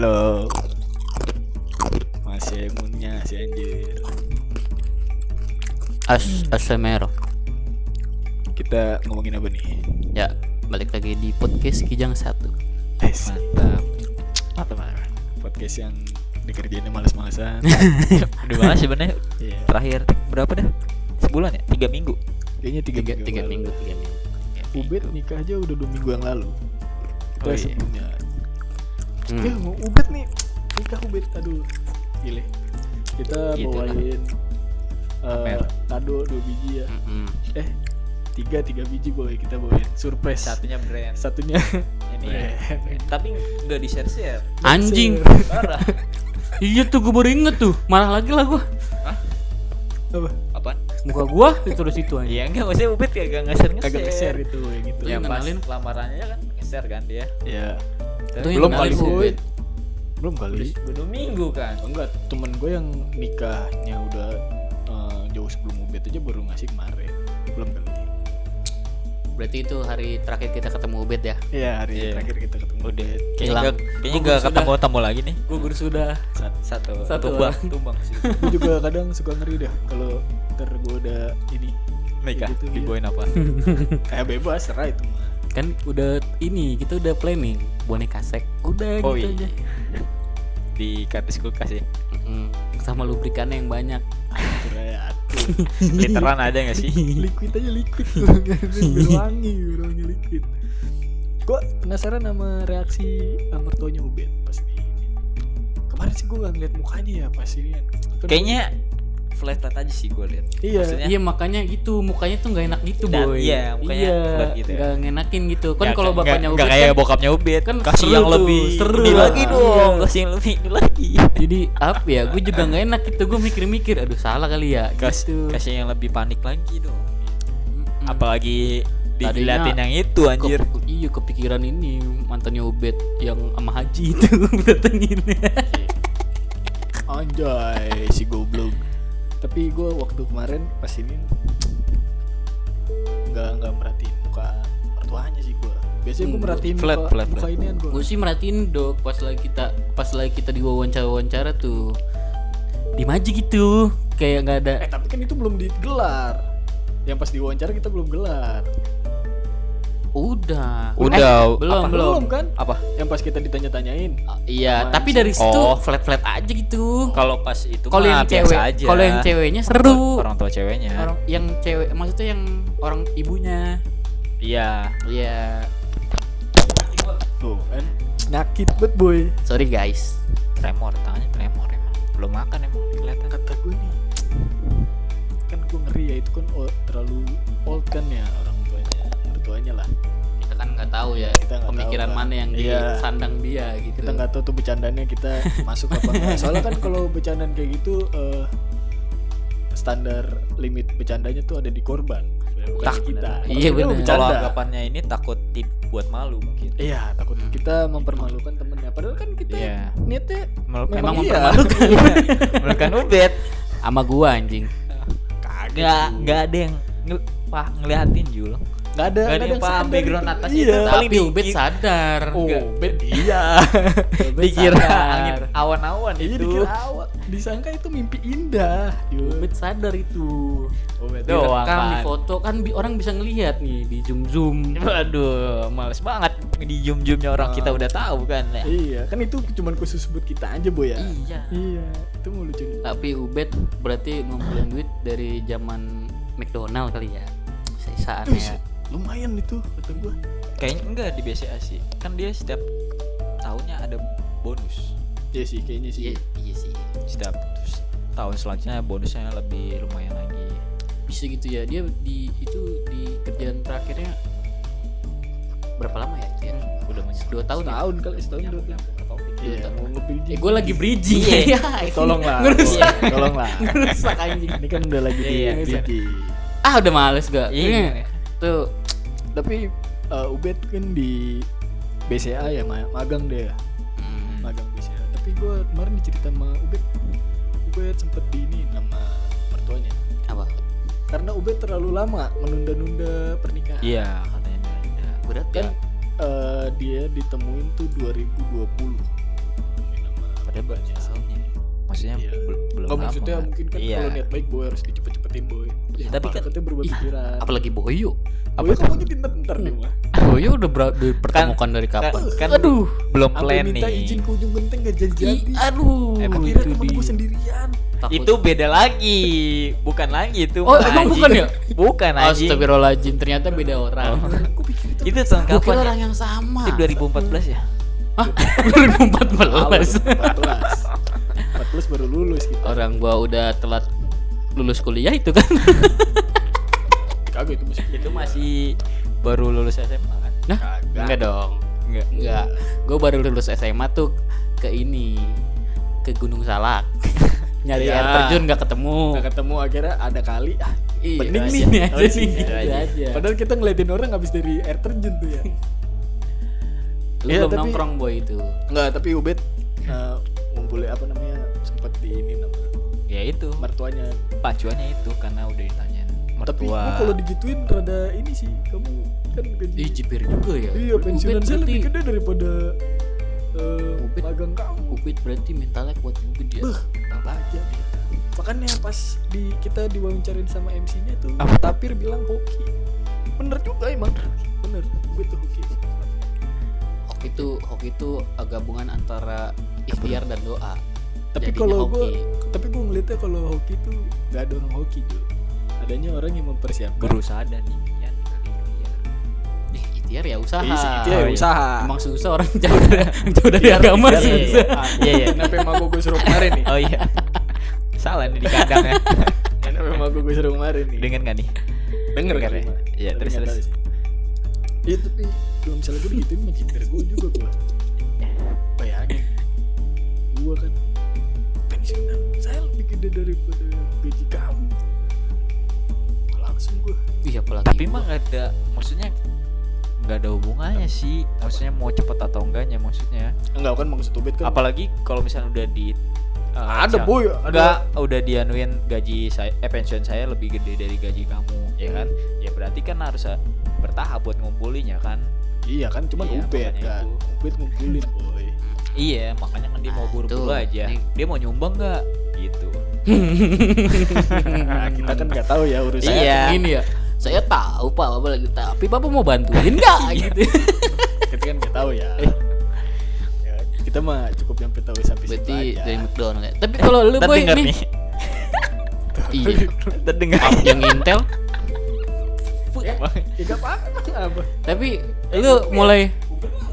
Halo. Masih imunnya si anjir. As ASMR. Kita ngomongin apa nih? Ya, balik lagi di podcast Kijang satu. Tes. Mantap. Mantap, mantap. Podcast yang dikerjainnya males-malesan. Udah banget sebenarnya Iya. terakhir berapa dah? Sebulan ya? Tiga minggu. Kayaknya tiga, Tiga, minggu. tiga minggu, tiga minggu. Ubed nikah aja udah dua minggu yang lalu. Kita Oh, iya. sebelumnya. Hmm. Ya mau Ubed nih nikah Ubed. Aduh, gile. Kita Gitu bawain eh, Pamer. kado dua biji ya. Mm-mm. Eh tiga tiga biji boy kita bawain surprise. Satunya brand. Satunya Ini. brand. Tapi nggak di share share. Anjing. Parah. Iya tuh gue baru inget tuh. Marah lagi lah gue. Apa? Apaan? Muka gua itu di situ aja. Iya enggak maksudnya Ubed ya gak nge-share nge-share. Kagak nge-share itu yang itu. Ya Lu pas lamarannya kan nge-share kan dia. Ya. Itu yang Belum kali boy. Belum kali. Dua minggu kan. Enggak, temen gue yang nikahnya udah eh, jauh sebelum Ubed aja baru ngasih kemarin. Belum kali. Berarti itu hari terakhir kita ketemu Ubed ya. Iya, hari Iya. terakhir kita ketemu. Ubed. Kayaknya Hilang. kayaknya sudah- ketemu tamu lagi nih. Gugur sudah. Saat Satu Satu tumbang, tumbang sih. gue juga kadang suka ngeri dah kalau ntar gue udah ini Nikah Gitu, dibawain apa? kayak bebas serah itu mah Kan udah ini kita udah planning boneka sek. Udah Oh, gitu iya. aja. Di kardus kulkas ya. Mm-mm. Sama lubrikannya yang banyak. Ya. Literan ada nggak sih? liquid aja liquid tuh biar wangi biar wangi liquid gue penasaran sama reaksi mertuanya Ubed pas di kemarin sih gue gak ngeliat mukanya ya pas ini kan Kayaknya flat flat aja sih gue lihat. iya maksudnya- Iya makanya gitu mukanya tuh nggak enak gitu Dan- boy. iya, mukanya iya, gitu ya. nggak ngenakin gitu. Kan Nggak- kalau bapaknya nggak Ubed kayak kan, bokapnya Ubed kan kasih seru yang tuh, lebih seru. ini lagi Iya. dong kasih yang lebih ini lagi jadi apa ya? Gue juga nggak enak gitu. Gue mikir-mikir, aduh salah kali ya. kasih gitu. kasih yang lebih panik lagi dong Mm-mm. apalagi Tadinya diliatin yang itu anjir Ke- iya kepikiran ini mantannya Ubed yang sama Haji itu datengin. anjay si goblok tapi gue waktu kemarin pas ini nggak nggak merhatiin muka mertuanya sih gue biasanya gue Hmm, merhatiin flat, muka, flat, muka flat. inian gue gue sih merhatiin dok pas lagi kita pas lagi kita di wawancara wawancara tuh. Di maji gitu kayak nggak ada eh tapi kan itu belum digelar. Yang pas diwawancara kita belum gelar udah. Udah, Eh, belum Apa? belum belum kan? Apa? Yang pas kita ditanya-tanyain. Iya Apaan tapi dari situ Oh. flat flat aja gitu. Kalau pas itu kalau mah yang biasa cewek aja. kalau yang ceweknya seru. orang tua ceweknya. Orang yang cewek maksudnya yang orang ibunya. Iya. Iya. Tuh kan? Nyakit banget boy. Sorry guys. Tremor tangannya tremor emang. Belum makan emang kelihatan. Kata gue nih kan gue ngeri ya itu kan o- terlalu old kan ya orang tuanya lah. Kita kan nggak tahu ya Kita nggak pemikiran tahu, kan. mana yang Iya. disandang dia gitu. Kita nggak tahu tuh bercandanya kita masuk apa enggak. Soalnya kan kalau bercandaan kayak gitu eh, standar limit bercandanya tuh ada di korban. Bukan Tak- kita. Iya, bener. kalau bercanda. Anggapannya ini takut dibuat malu mungkin. Iya takut kita mempermalukan temennya. Padahal kan kita Iya. niatnya Mel- memang Emang iya. mempermalukan. Melukan ubed. Sama gua anjing. Kaget nggak ada yang ngel- pah ngeliatin Jul nggak ada nggak ada yang paham sadar. background atasnya iya. itu tapi Paling Ubed di- sadar. Oh bet iya. Ubed dikira angin awan-awan iya itu. dikira awal disangka itu mimpi indah. Yuk. Ubed sadar itu. Ubed direkam doang di kan foto kan bi- orang bisa ngelihat nih di zoom zoom Waduh, males banget di zoom-zoomnya orang kita Ah. udah tahu kan ya. iya kan itu cuman khusus buat kita aja boy ya? Iya. Iya itu mau lucu tapi Ubed berarti ngumpulin duit dari zaman McDonald kali ya sisaan ya. Buset, lumayan itu kata gua Kayaknya enggak di BCA sih. Kan dia setiap tahunnya ada bonus. iya sih kayaknya sih iya, iya sih Setiap terus tahun selanjutnya bonusnya lebih lumayan lagi. bisa gitu ya dia di itu di kerjaan terakhirnya berapa lama ya Kian? Udah banyak. dua tahun ya tahun kali setahun dua tahun iya tahun. mau nge-bridging. eh gue lagi bridging Iya. ya tolong lah ngerusak tolong lah ngerusak anjing ini kan udah lagi di Iya, bridging ah udah males gak Iya. tuh tapi uh, Ubed kan di BCA ya ma- magang deh ya hmm, magang BCA tapi gue kemarin dicerita sama Ubed. Ubed sempet di ini nama mertuanya. Apa? Karena Ubed terlalu lama menunda-nunda pernikahan. Iya, katanya ada. berarti kan? Eh, dia ditemuin tuh 2020 Temuin ada baru tahunnya maksudnya Iya. bel- belum Nggak lama maksudnya kan. mungkin kan Iya. kalau niat baik boy harus dicepet-cepetin boy. Iya, tapi kan Katanya berubah pikiran. apalagi Boyo Boy kan maunya pinter-pinter nih mah. Boyo udah ber- dipertemukan dari kapan kan- kan aduh belum Sampai planning minta izin ke ujung genteng gak jadi-jadi. Aduh Emang Akhirnya itu temen di- gue sendirian. Takut. itu beda lagi bukan lagi itu Oh, emang bukan ya? bukan anjing Astagfirullaahim ternyata beda orang Gue pikir itu tahun kira kapan ya? orang yang sama itu 2014 ya Hah? awal 2014 14. 14 baru lulus kita. Orang gua udah telat lulus kuliah itu kan Kagak itu masih itu masih baru lulus SMA kan Nah, Kagak. enggak dong enggak Enggak Gue baru lulus SMA tuh ke ini Ke Gunung Salak Nyari Iya. air terjun gak ketemu Nggak ketemu akhirnya ada kali ah Iya, bening itu nih aja. Ini aja Oh, nih, sini gitu aja. aja. Padahal kita ngeliatin orang habis dari air terjun tuh ya. Lu Iya, belum tapi- nongkrong boy itu Enggak, tapi Ubed uh, ngumpulin apa namanya sempat di ini nama ya itu mertuanya. pacuannya itu karena udah ditanyain Tapi mertua gua kalau digituin rada ini sih kamu kan gaji. Ih jibir juga ya Iya pensiunan saya lebih gede daripada uh, Ubed- magang kamu. Ubed berarti mentalnya kuat juga dia Beuh, tak aja dia. Makanya pas di kita diwawancarain sama MC-nya tuh Apa? Tapir bilang hoki. Bener juga emang. Bener, gue tuh hoki. Hoki itu Hoki itu gabungan antara ikhtiar dan doa Tapi kalau hoki. gue, tapi gue ngeliatnya kalau hoki tuh nggak ada orang hoki juga. Adanya orang yang mempersiapkan. berusaha dan niat kali ya Ih, ikhtiar ya usaha Iya, sih, itu ya Oh, iya. usaha. Emang susah orang jauh dari, jauh dari agama iya, iya, susah iya. iya iya Kenapa emang gue suruh kemarin nih? oh iya salah nih di kandang ya Kenapa emang gue suruh kemarin nih? dengan gak nih Denger Denger kan? ya? Iya, terus, terus. Iya tapi kalau misalnya gue digituin jiper gue juga gue. Bayangin, gue kan pensiunan saya lebih gede daripada gaji kamu. Langsung gue. iya apalagi tapi gua. mah gak ada maksudnya nggak ada hubungannya sih maksudnya mau cepet atau enggaknya maksudnya Enggak kan maksud Ubed kan. apalagi kalau misalnya udah di uh, ada boy, enggak ada. udah dianuin gaji saya eh pensiun saya lebih gede dari gaji kamu ya kan ya berarti kan harus uh, bertahap buat ngumpulinnya kan Iya kan cuman Iya, Ubed kan. itu. Ubed ngumpulin boy. iya makanya kan dia mau Ah, buru-buru aja. Nih. dia mau nyumbang nggak? Gitu. Nah, kita kan nggak tahu ya urusan. Iya. ini ya. Saya tahu pak bapak lagi tapi bapak mau bantuin nggak? Gitu. Kita kan nggak tahu ya. Ya, kita mah cukup nyampe tahu sampai situ berarti aja. dari McDonald ya tapi kalau lu boy nih. nih. Iya. Ntar denger. Yang Intel. Ya gak apa-apa apa. tapi lu mulai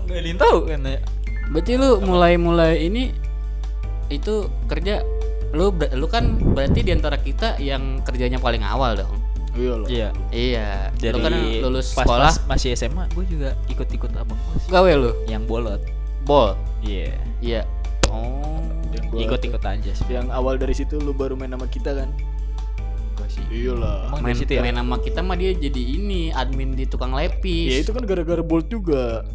nggak ada yang tahu kan ya berarti lu mulai mulai ini itu kerja lu lu kan berarti di antara kita yang kerjanya paling awal dong. Iya loh. iya. Iya. Dari lu kan lulus pas, sekolah. pas masih SMA gue juga ikut-ikut abang gue sih. Gawe lu? Yang bolot. Bol? Iya. Iya. Oh Yang gua- ikut-ikut aja sih. Yang awal dari situ lu baru main sama kita kan? gue sih. Iya lah. Emang main, situ ya? main sama kita mah dia jadi ini admin di tukang lepis. Ya itu kan gara-gara Bolt juga.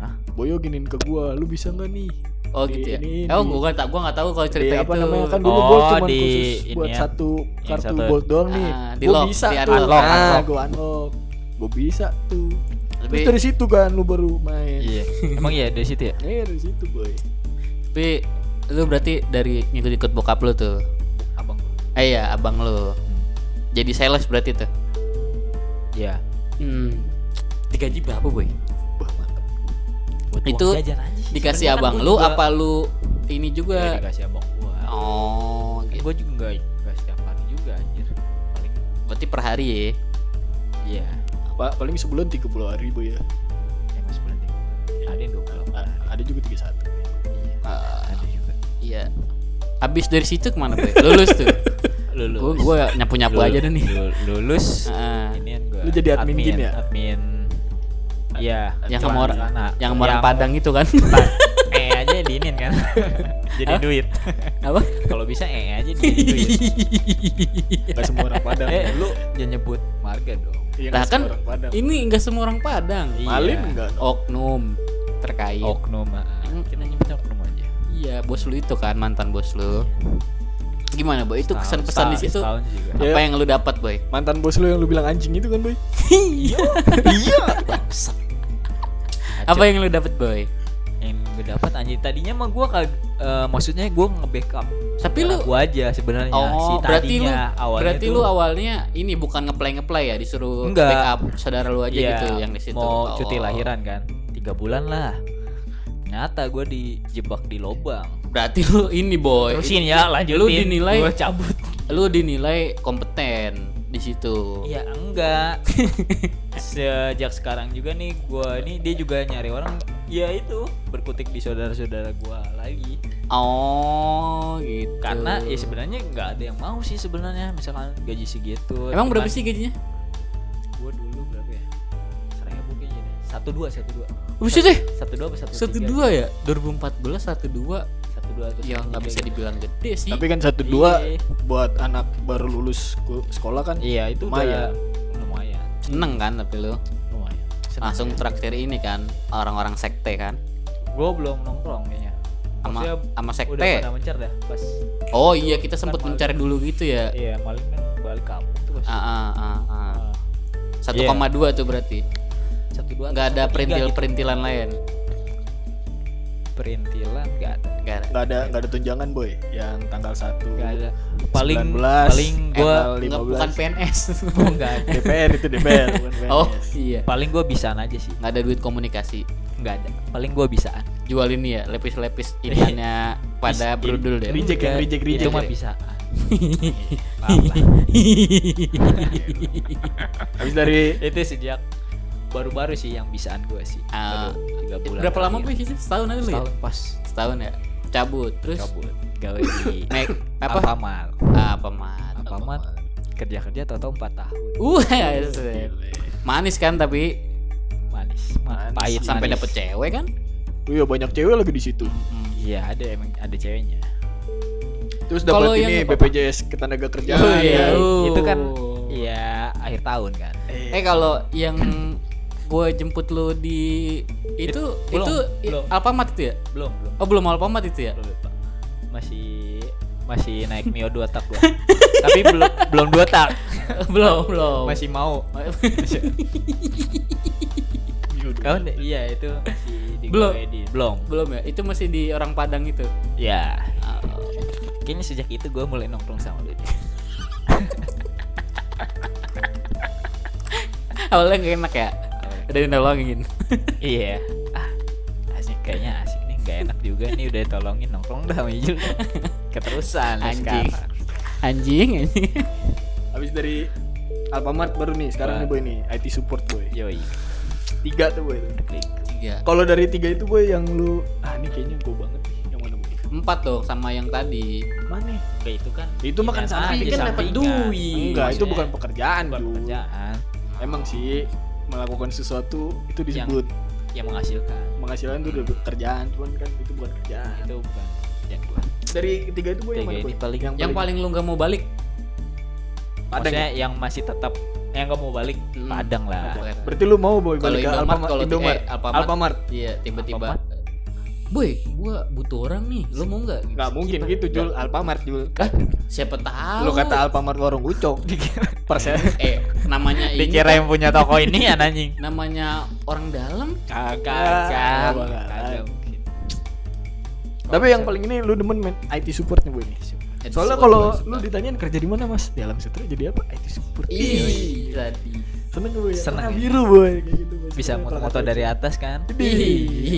Hah? Boyo giniin ke gua, lu bisa nggak nih? oh Di- gitu ya ini- oh di- gua nggak tak gua nggak tahu kalau Di cerita apa itu namanya kan dulu Oh, Bolt cuma di khusus ini buat ya. satu kartu satu. Bolt doang nih. Ah, di gua lock, bisa di tuh. unlock, ah, unlock. gua unlock. Gua bisa tuh. tapi Terus dari situ kan lu baru main. iya emang iya dari situ ya Iya dari situ boy. tapi lu berarti dari ngikut-ikut bokap lu tuh abang gue eh iya abang lu jadi sales berarti tuh iya hmm digaji berapa boy. Buat Itu jajan aja sih. dikasih Sebenarnya kan abang gua lu juga- apa lu ini Iya, juga dikasih abang gua. Oh gitu gue juga nggak nggak setiap hari juga anjir. Paling berarti per hari ya? Iya. Pak paling sebulan 30 hari boy ya. ya mas bulan tiga ada yang dua puluh Ah, ada juga 31. iya. Ah, ada juga. Iya. Habis dari situ ke mana boy lulus tuh? Lulus. Gua gua nyapu nyapu Lul- aja deh nih. Lul- lulus. Ah, ini gua Lu jadi admin gini ya? admin Iya, yang sama orang sana. yang sama orang Padang itu kan eh aja diinin kan. jadi duit. apa Kalau bisa eh aja jadi duit. Gak semua orang Padang. eh, lu jangan nyebut marga dong. Iya, Nah kan semua orang Padang. ini enggak semua orang Padang Malin Iya. enggak? oknum terkait Oknum. ah. Kita nyebut oknum aja. iya bos lu itu kan mantan bos lu gimana boy itu kesan pesan di situ apa yang lu dapat boy Mantan bos lu yang lu bilang anjing itu kan boy? Iya. Iya. Apa yang lu dapat boy? Yang gue dapat anjing. Tadinya mah gue kag eh, maksudnya gue nge-backup Tapi lu gue aja sebenarnya si Oh, berarti lu tadinya awalnya berarti tuh, lu awalnya ini bukan ngeplay ngeplay ya? Disuruh Enggak. backup saudara lu aja Iya, gitu yang di situ. mau Oh. cuti lahiran kan? Tiga bulan lah. Ternyata gue dijebak di lobang Berarti lu ini boy. terusin ya lanjutin. Lu dinilai- gue cabut. Lu dinilai kompeten di situ. ya enggak sejak sekarang juga nih gue ini dia juga nyari orang ya itu berkutik di saudara-saudara gue lagi Oh, gitu. karena ya sebenarnya nggak ada yang mau sih sebenarnya misalkan gaji segitu Emang berapa sih gajinya? gue dulu berapa ya seribu kayaknya deh satu dua satu dua Buset deh. satu dua apa satu Satu dua ya? 2014 satu dua. Satu dua atau Ya satu nggak tiga bisa gitu. dibilang gede sih. Tapi kan satu dua Iya. buat anak baru lulus sekolah kan. iya itu Lumayan. udah lumayan seneng kan tapi lu lumayan langsung traktir ini kan orang-orang sekte kan gue belum nongkrong kayaknya sama sama udah sekte. pada mencar dah pas Oh iya kita sempat maling. mencari dulu gitu ya. iya maling kan balik kampung tuh pas Ah, ah, ah, ah. Ah, 1,2 tuh berarti. satu dua Nggak ada perintil gitu. perintilan lain. Perintilan nggak ada Nggak ada. Nggak ada nggak ada tunjangan boy yang tanggal 1 nggak ada paling 19, paling gue tanggal Nggak, 15. bukan PNS. oh, nggak ada DPR itu DPR bukan PNS. oh iya. paling gue bisaan aja sih Nggak ada duit komunikasi. nggak ada paling gue bisaan Jual ini ya lepis-lepis ikannya pada brudul deh. Reject yang reject itu reject. mah ya. bisaan Maaf lah. Habis dari itu sejak baru-baru sih yang bisaan gue sih Ah, Baru tiga bulan Berapa lama gue sih? Setahun aja lu ya? setahun pas Setahun ya. Cabut terus cabut gawe di naik apa? Alfamart Apa? Alfamart kerja-kerja tau-tau 4 tahun Uh, ya, manis kan tapi manis, ma- Manis. pahit sampai dapet cewek kan? Iya banyak cewek lagi di situ. Hmm. iya ada emang ada ceweknya Terus Kalau dapat yang ini? BPJS ketenaga kerjaan. Oh, iya. ya. Uh. itu kan iya akhir tahun kan Eh kalau yang gue jemput lu di itu Belum, itu belum. Alfamart itu ya? belum belum Oh belum Alfamart itu ya? Belum, Pak. masih masih naik Mio 2 tak gua tapi belum belum 2 tak belum belum. masih mau Kau iya itu masih di Belum. di belum belum ya? Itu masih di orang Padang itu. ya Oh. kayaknya sejak itu gue mulai nongkrong sama lu Awalnya gak enak ya? Udah nolongin. iya ah asik kayaknya asik nih nggak enak juga nih udah tolongin nongkrong dah sama Ijul keterusan Anjing. sekarang. Anjing anjing. Habis dari Alfamart baru nih sekarang nih boy nih IT support boy. yoi Tiga tuh boy. klik Tiga. Kalau dari tiga itu boy yang lu ah ini kayaknya gue banget nih yang mana boy? Empat dong sama yang tadi. Mana? Enggak itu kan Itu makan samping aja, kan dapat duit. Enggak, itu bukan pekerjaan, bukan pekerjaan Emang sih melakukan sesuatu itu disebut yang menghasilkan penghasilan itu udah kerjaan, cuman kan itu bukan kerjaan. itu bukan yang gua Dari ketiga itu boy yang mana paling- Yang paling lu gak mau balik? Padang maksudnya ya? yang masih tetap yang nggak mau balik Hmm. Padang lah Berarti lu mau boy Kalau balik ke Indomart, Alfamart? kalau Indomart. eh, Alfamart. Alfamart. Iya, tiba-tiba. Boy, gua butuh orang nih. Lu mau nggak? Nggak mungkin Kita- gitu Jul, Alfamart Jul. Hah? Siapa tahu? Lu kata Alfamart warung ucok. Persen. eh namanya ini dikira kan yang punya toko ini ya anjing namanya orang dalam Kagak. kagak Tapi yang paling ini lu demen men IT support nih boy nih. Eh, Soalnya kalau lu ditanyain kerja di mana mas? Di alam sutra jadi apa? IT support. ih tadi Seneng gue ya. Seneng ya? biru boy kayak gitu. Bisa Kalau moto-moto kata dari atas kan.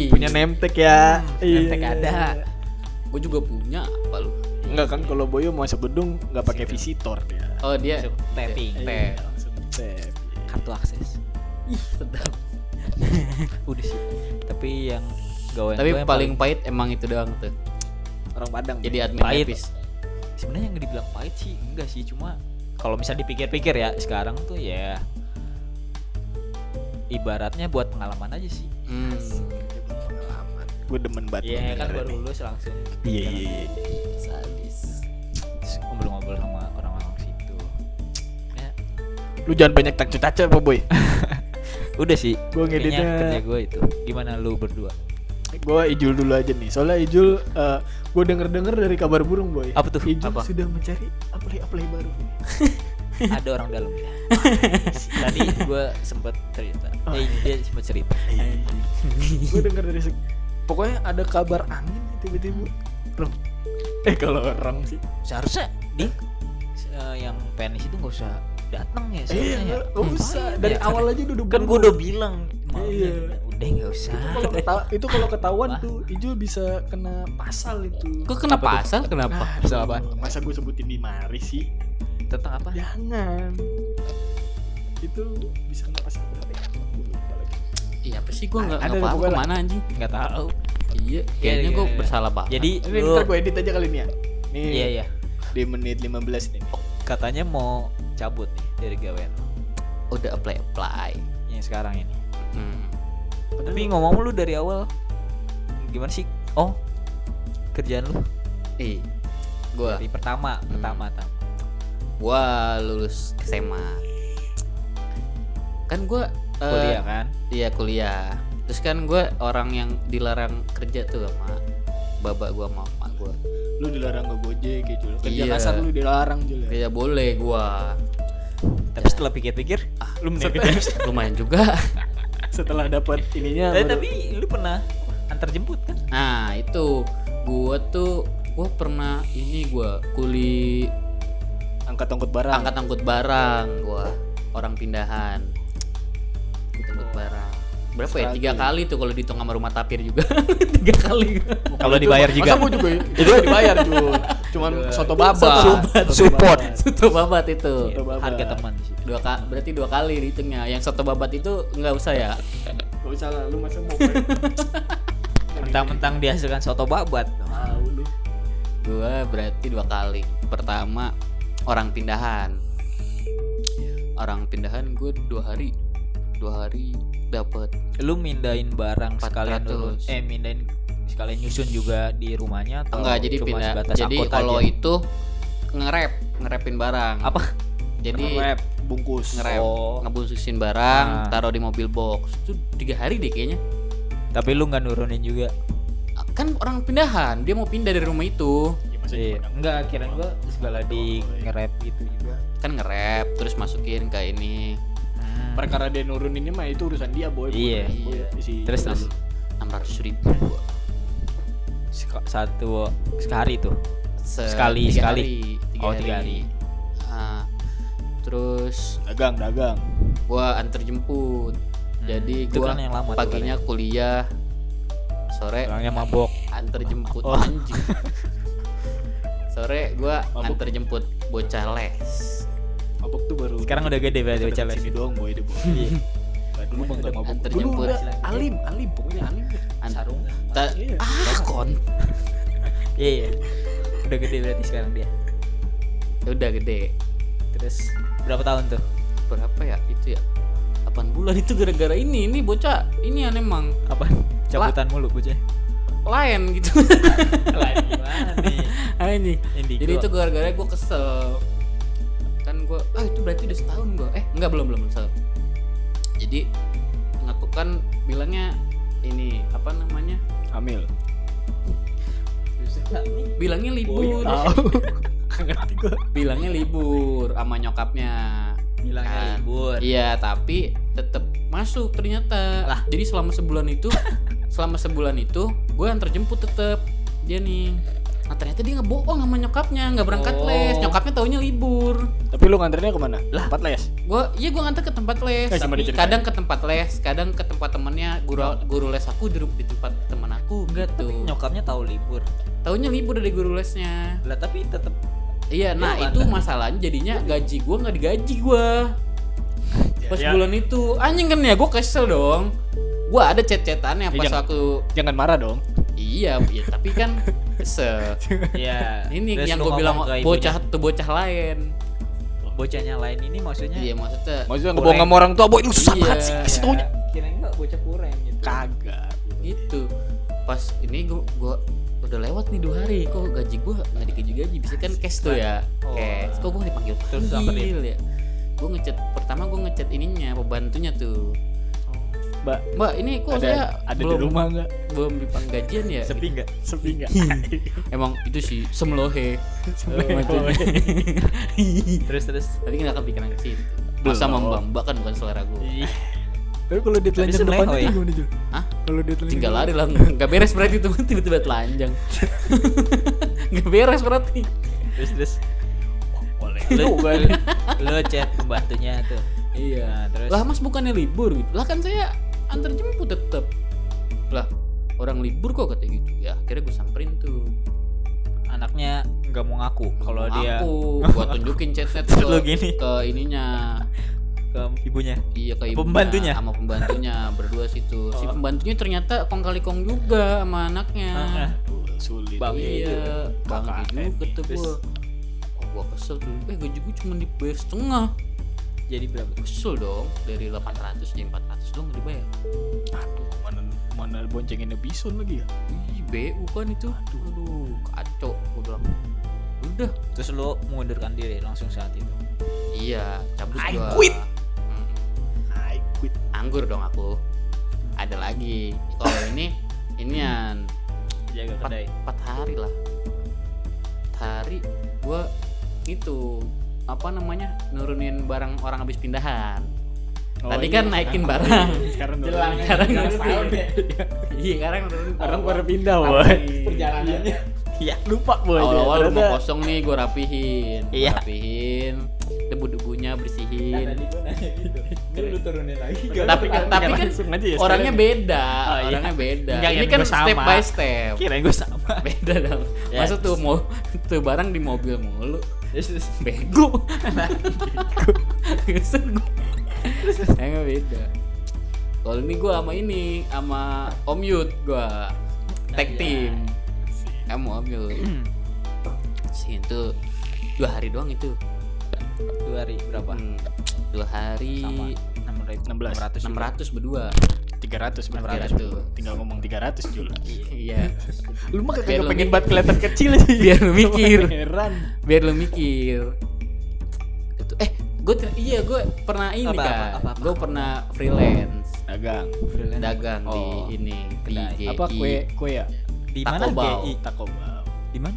Punya nemtek ya. Hmm, nemtek ada. gue juga punya apa lu Enggak kan kalau Boyo mau masuk gedung nggak pakai visitor dia. oh dia Langsung tapping. Iya, langsung tap. kartu akses ih sedap udah sih tapi yang gawe tapi paling pahit emang itu doang tuh Orang Padang. jadi admin Pahit. Sebenarnya yang dibilang pahit sih enggak sih cuma kalau misal dipikir-pikir ya sekarang tuh ya ibaratnya buat pengalaman aja sih hmm. Gue demen banget. Iya kan dengerin baru lulus langsung Iya iya iya. sadis ngobrol-ngobrol sama orang-orang situ ya Lu jangan banyak tak caca apa boy. udah sih Gua kayaknya ngeditnya- kerja gue itu gimana lu berdua gue Ijul dulu aja nih. Soalnya Ijul eh gue denger denger dari kabar burung boy. Apa tuh? Ijul Apa? sudah mencari apply apply baru. ada orang dalam ya tadi gue sempet cerita Oh, eh, dia sempet cerita gue denger dari se- pokoknya ada kabar angin tiba-tiba. Eh kalau orang sih. Seharusnya dia eh, yang penis itu nggak usah datang ya Eh, seharusnya ya. nggak usah. Dari Ya, awal aja udah kan gue udah bilang Iya. udah nggak usah itu kalau ketahuan Apa? tuh Ijul bisa kena pasal itu. Kok kenapa pasal? Kenapa? Ah, Pasal apaan? Masa gue sebutin di mari sih? Tentang apa Jangan. Itu bisa kena pasal berapa ya? Gua lupa lagi. Iya apa sih gue nggak nggak paham pokoknya. ke mana anjing. nggak tahu Iya, kayaknya gue iya, iya. bersalah banget. jadi Ini lu ntar gue edit aja kali ini ya. Nih iya iya di menit 15 nih. katanya mau cabut nih dari gawean udah apply apply. yang sekarang ini Hmm. tapi ngomong lu dari awal gimana sih oh kerjaan lu Eh, gue dari pertama Hmm. pertama tam gua lulus SMA. Kan gue kuliah kan Iya kuliah. Terus kan gue orang yang dilarang kerja tuh sama babak gua sama emak gua. Lu dilarang ke Gojek ya Jul. Kerja Iya. kasar lu dilarang Jul ya. Kayak boleh gua. tapi setelah pikir-pikir Ah, lu Setelah, Lumayan juga. setelah dapat ininya tapi, baru- tapi lu pernah antar jemput kan Nah, itu gua tuh gua pernah ini gua kuli angkat-angkut barang. angkat-angkut barang gua orang pindahan. Angkut barang. Berapa ya? Tiga kali tuh kalau dihitung sama rumah tapir juga. Tiga kali. kalau dibayar juga Masa gua juga itu juga dibayar Jul. Cuman soto babat. Soto Support. Soto babat itu. Soto babat. harga teman Dua ka- berarti dua kali dihitungnya. Yang soto babat itu nggak usah ya. Gak usah lah, lu masa mau mentang-mentang dihasilkan soto babat Tahu lu. Gua berarti dua kali. Pertama orang pindahan. Orang pindahan gue dua hari. Dua hari dapat lu mindahin barang sekalian 400. urus eh mindahin sekalian nyusun juga di rumahnya atau enggak jadi cuma pindah. sebatas Jadi kalau aja? itu ngerep, ngerepin barang. apa Jadi Rap, bungkus. ngerep, Oh. ngebususin barang, Nah. taruh di mobil box. Itu tiga hari deh kayaknya. tapi lu nggak nurunin juga Kan orang pindahan, dia mau pindah dari rumah itu. Ya, masa Iya. enggak kirain gua segala di nge-rap gitu juga Kan ngerep, terus masukin ke ini Hmm. perkara dia nuruninnya mah itu urusan dia boy Iya. boy. Iya. Isi Terus, terus. enam ratus ribu. Sek- satu sehari tuh Se- Sekali- tiga sekali. hari, tiga Oh, tiga hari. Ah, terus dagang dagang gua antar jemput jadi itu gua kan yang lama tuh paginya kuliah sore orangnya mabok antar jemput Oh. anjing sore gua Mabuk. antar jemput bocah les. Mabok tuh baru sekarang udah gede berarti bocah les. sini doang boy dia boy Iya. Nah, dulu mah nggak mabok Antar dulu jemput. udah alim alim pokoknya alim An- sarung. Ta- Iya. ah kon. Iya iya. udah gede berarti sekarang dia. Udah gede. Terus berapa tahun tuh? Berapa ya? Itu ya? 8 bulan itu gara-gara ini ini bocah. Ini aneh emang apa cabutan mulu bocah. Lain gitu. Lain nih ini? Indigo. Jadi itu gara-gara gue kesel. Kan gue, ah itu berarti udah setahun gue Eh enggak belum belum setahun Jadi ngaku kan bilangnya ini apa namanya? Hamil. Bilangnya libur. Bilangnya libur sama nyokapnya. Bilangnya Kan. libur. Iya tapi tetap masuk ternyata. Lah. jadi selama sebulan itu selama sebulan itu gue antar jemput tetep. Dia nih nah ternyata dia ngebohong sama nyokapnya nggak berangkat Oh. les. Nyokapnya taunya libur. Tapi lu nganternya ke mana? Lah. tempat les? Gue iya gue nganter ke tempat les. Eh, tapi kadang ke tempat les kadang ke tempat temennya. Guru guru les aku di, di tempat teman aku enggak gitu tapi nyokapnya tahu libur? Taunya libur dari guru lesnya. Lah tapi tetap iya nah Ya, itu masalahnya jadinya gaji gue nggak digaji gue pas ya. bulan itu. Anjing kan ya gue kesel dong. Gue ada chat-chatannya Ya, pas jangan- aku jangan marah dong iya ya, tapi kan kesel ya ini Terus yang gue bilang bocah ibunya, tuh bocah lain. Bocahnya lain ini maksudnya? Iya maksudnya maksudnya ngebohong sama orang tua boy lu susah Iya. banget sih kasih taunya. Kira enggak bocah kurang gitu. Kagak. Itu pas ini gua, gua udah lewat nih dua hari kok gaji gua nggak dikasih gaji? Bisa kan cash tuh ya. Oh. cash. Kok gua dipanggil Terus ya? Gua ngechat pertama gua ngechat ininya pembantunya tuh mbak mbak ini kok ada saya ada belum di rumah nggak? belum dipanggil gajian ya? Sepi enggak sepi nggak? Emang itu sih semlohe Semlohe. terus terus. Tapi nggak kepikiran ke situ. Belum. masa mbak mbak kan bukan selera gua. Tapi kalau sebenarnya depannya oh ya. gimana Jul? Hah? Kalau dia telanjang tinggal lari lah. Nggak beres berarti itu tiba-tiba telanjang. Nggak beres berarti. Terus terus. Boleh. Lu, lu chat pembantunya tuh. Iya. Nah, terus. Lah mas bukannya libur gitu? Lah kan saya antar jemput tetep. Lah orang libur kok katanya gitu. Ya akhirnya gue samperin tuh. Anaknya nggak mau ngaku kalau dia aku gua tunjukin chatnya Terus ke, gini. ke ininya. Ke ibunya. Iya ke ibunya, Pembantunya? sama pembantunya berdua situ si Oh. pembantunya ternyata kong kali kong juga sama anaknya. Sulit. Bang, iya bang juga tuh gua. Oh gua kesel tuh. Eh gaji gua cuma dibayar setengah jadi berapa? Kesel dong dari 800 jadi 400 dong dibayar. Aduh mana mana boncenginnya bison lagi ya? Ih, BU kan itu. Aduh kacau gua bilang. Udah. Terus lu mengundurkan diri langsung saat itu? Iya cabut I gua. quit. Hmm. I quit. Anggur dong aku. Ada lagi. Kalau ini inian. Jaga empat, kedai. empat hari lah. Empat hari gua itu apa namanya nurunin barang orang habis pindahan. Oh, tadi iya, kan naikin sekarang- barang. sekarang Jelang, nurunin. sekarang nurunin. ya. iya sekarang nurunin Orang barang pada pindah boy. perjalanannya. Iya lupa boy. Awal-awal rumah kosong nih gue rapihin. Gua Iya. rapihin. Debu-debunya bersihin. Tadi gua nanya gitu. Ini lu turunin lagi tapi kan tapi kan langsung aja ya orangnya beda. Oh, iya. orangnya beda. Enggak, ini kan sama. step by step. Kirain gue sama. Beda dong. Ya. masa tuh mau tuh barang di mobil mulu terus terus bego. Kesel gua. Emang beda. Kalau ini gue sama ini sama Om Yud gue tag Iya. team. Kamu Om Yud. Sih itu dua hari doang itu. Dua hari berapa? Hmm, dua hari sama. Enam ratus 16. 600 berdua 300 berarti 300. tinggal ngomong 300 Jul iya. Lu mah kagak pengen banget kelihatan kecil aja biar lu mikir. Heran. Biar lu mikir. Itu eh gue iya gue pernah ini Apa, kan apa, apa, apa? gue pernah freelance. Dagang. Dagang Oh, di ini di apa kue kue ya? Di mana. GI Taco Bell di mana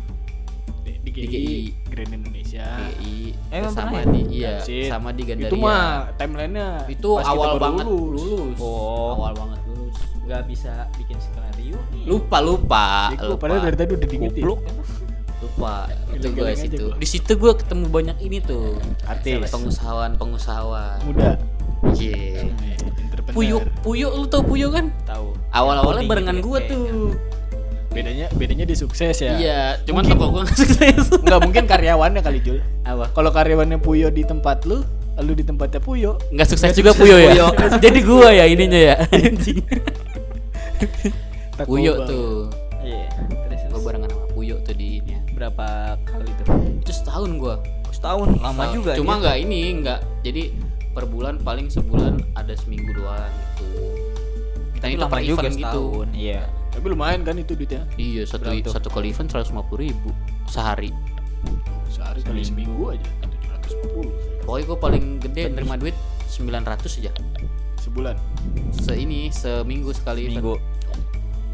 di, di Di GI, GI. Grand Indonesia. GI Emang sama pernah ya? di iya sama di Gandaria. itu mah timelinenya itu pas kita awal baru banget lulus. lulus, Oh. awal banget lulus. Nggak bisa bikin skenario nih. Lupa lupa. Bego, lupa padahal dari tadi udah diingetin. Lupa. Itu gue situ. Gua. di situ gue ketemu banyak ini tuh. Artis. Pengusahawan pengusahawan. Muda. Iya. entrepreneur. Puyo Puyo lu tau Puyo kan? Tahu. Awal-awalnya barengan gitu gua kayaknya. tuh bedanya bedanya dia sukses ya. Iya cuman Mungkin- toko gua nggak sukses? Nggak mungkin karyawannya kali Jul. Apa? Kalau karyawannya Puyo di tempat lu lu di tempatnya Puyo. Nggak sukses juga Puyo ya? Jadi gua ya ininya ya. Puyo tuh. iya terus gua terus. barengan sama Puyo tuh di ini ya. berapa kali tuh itu setahun gua. Setahun? Lama Setahun. juga cuma nggak ini nggak. Jadi per bulan paling sebulan ada seminggu doang gitu dan Tapi itu lama per juga event gitu. setahun iya. Tapi lumayan kan itu duitnya? Iya satu Berapa satu kali event seratus lima puluh ribu sehari. Sehari kali seminggu. aja 750 pokoknya gua paling gede nerima duit 900 aja. Sebulan? Se ini seminggu sekali minggu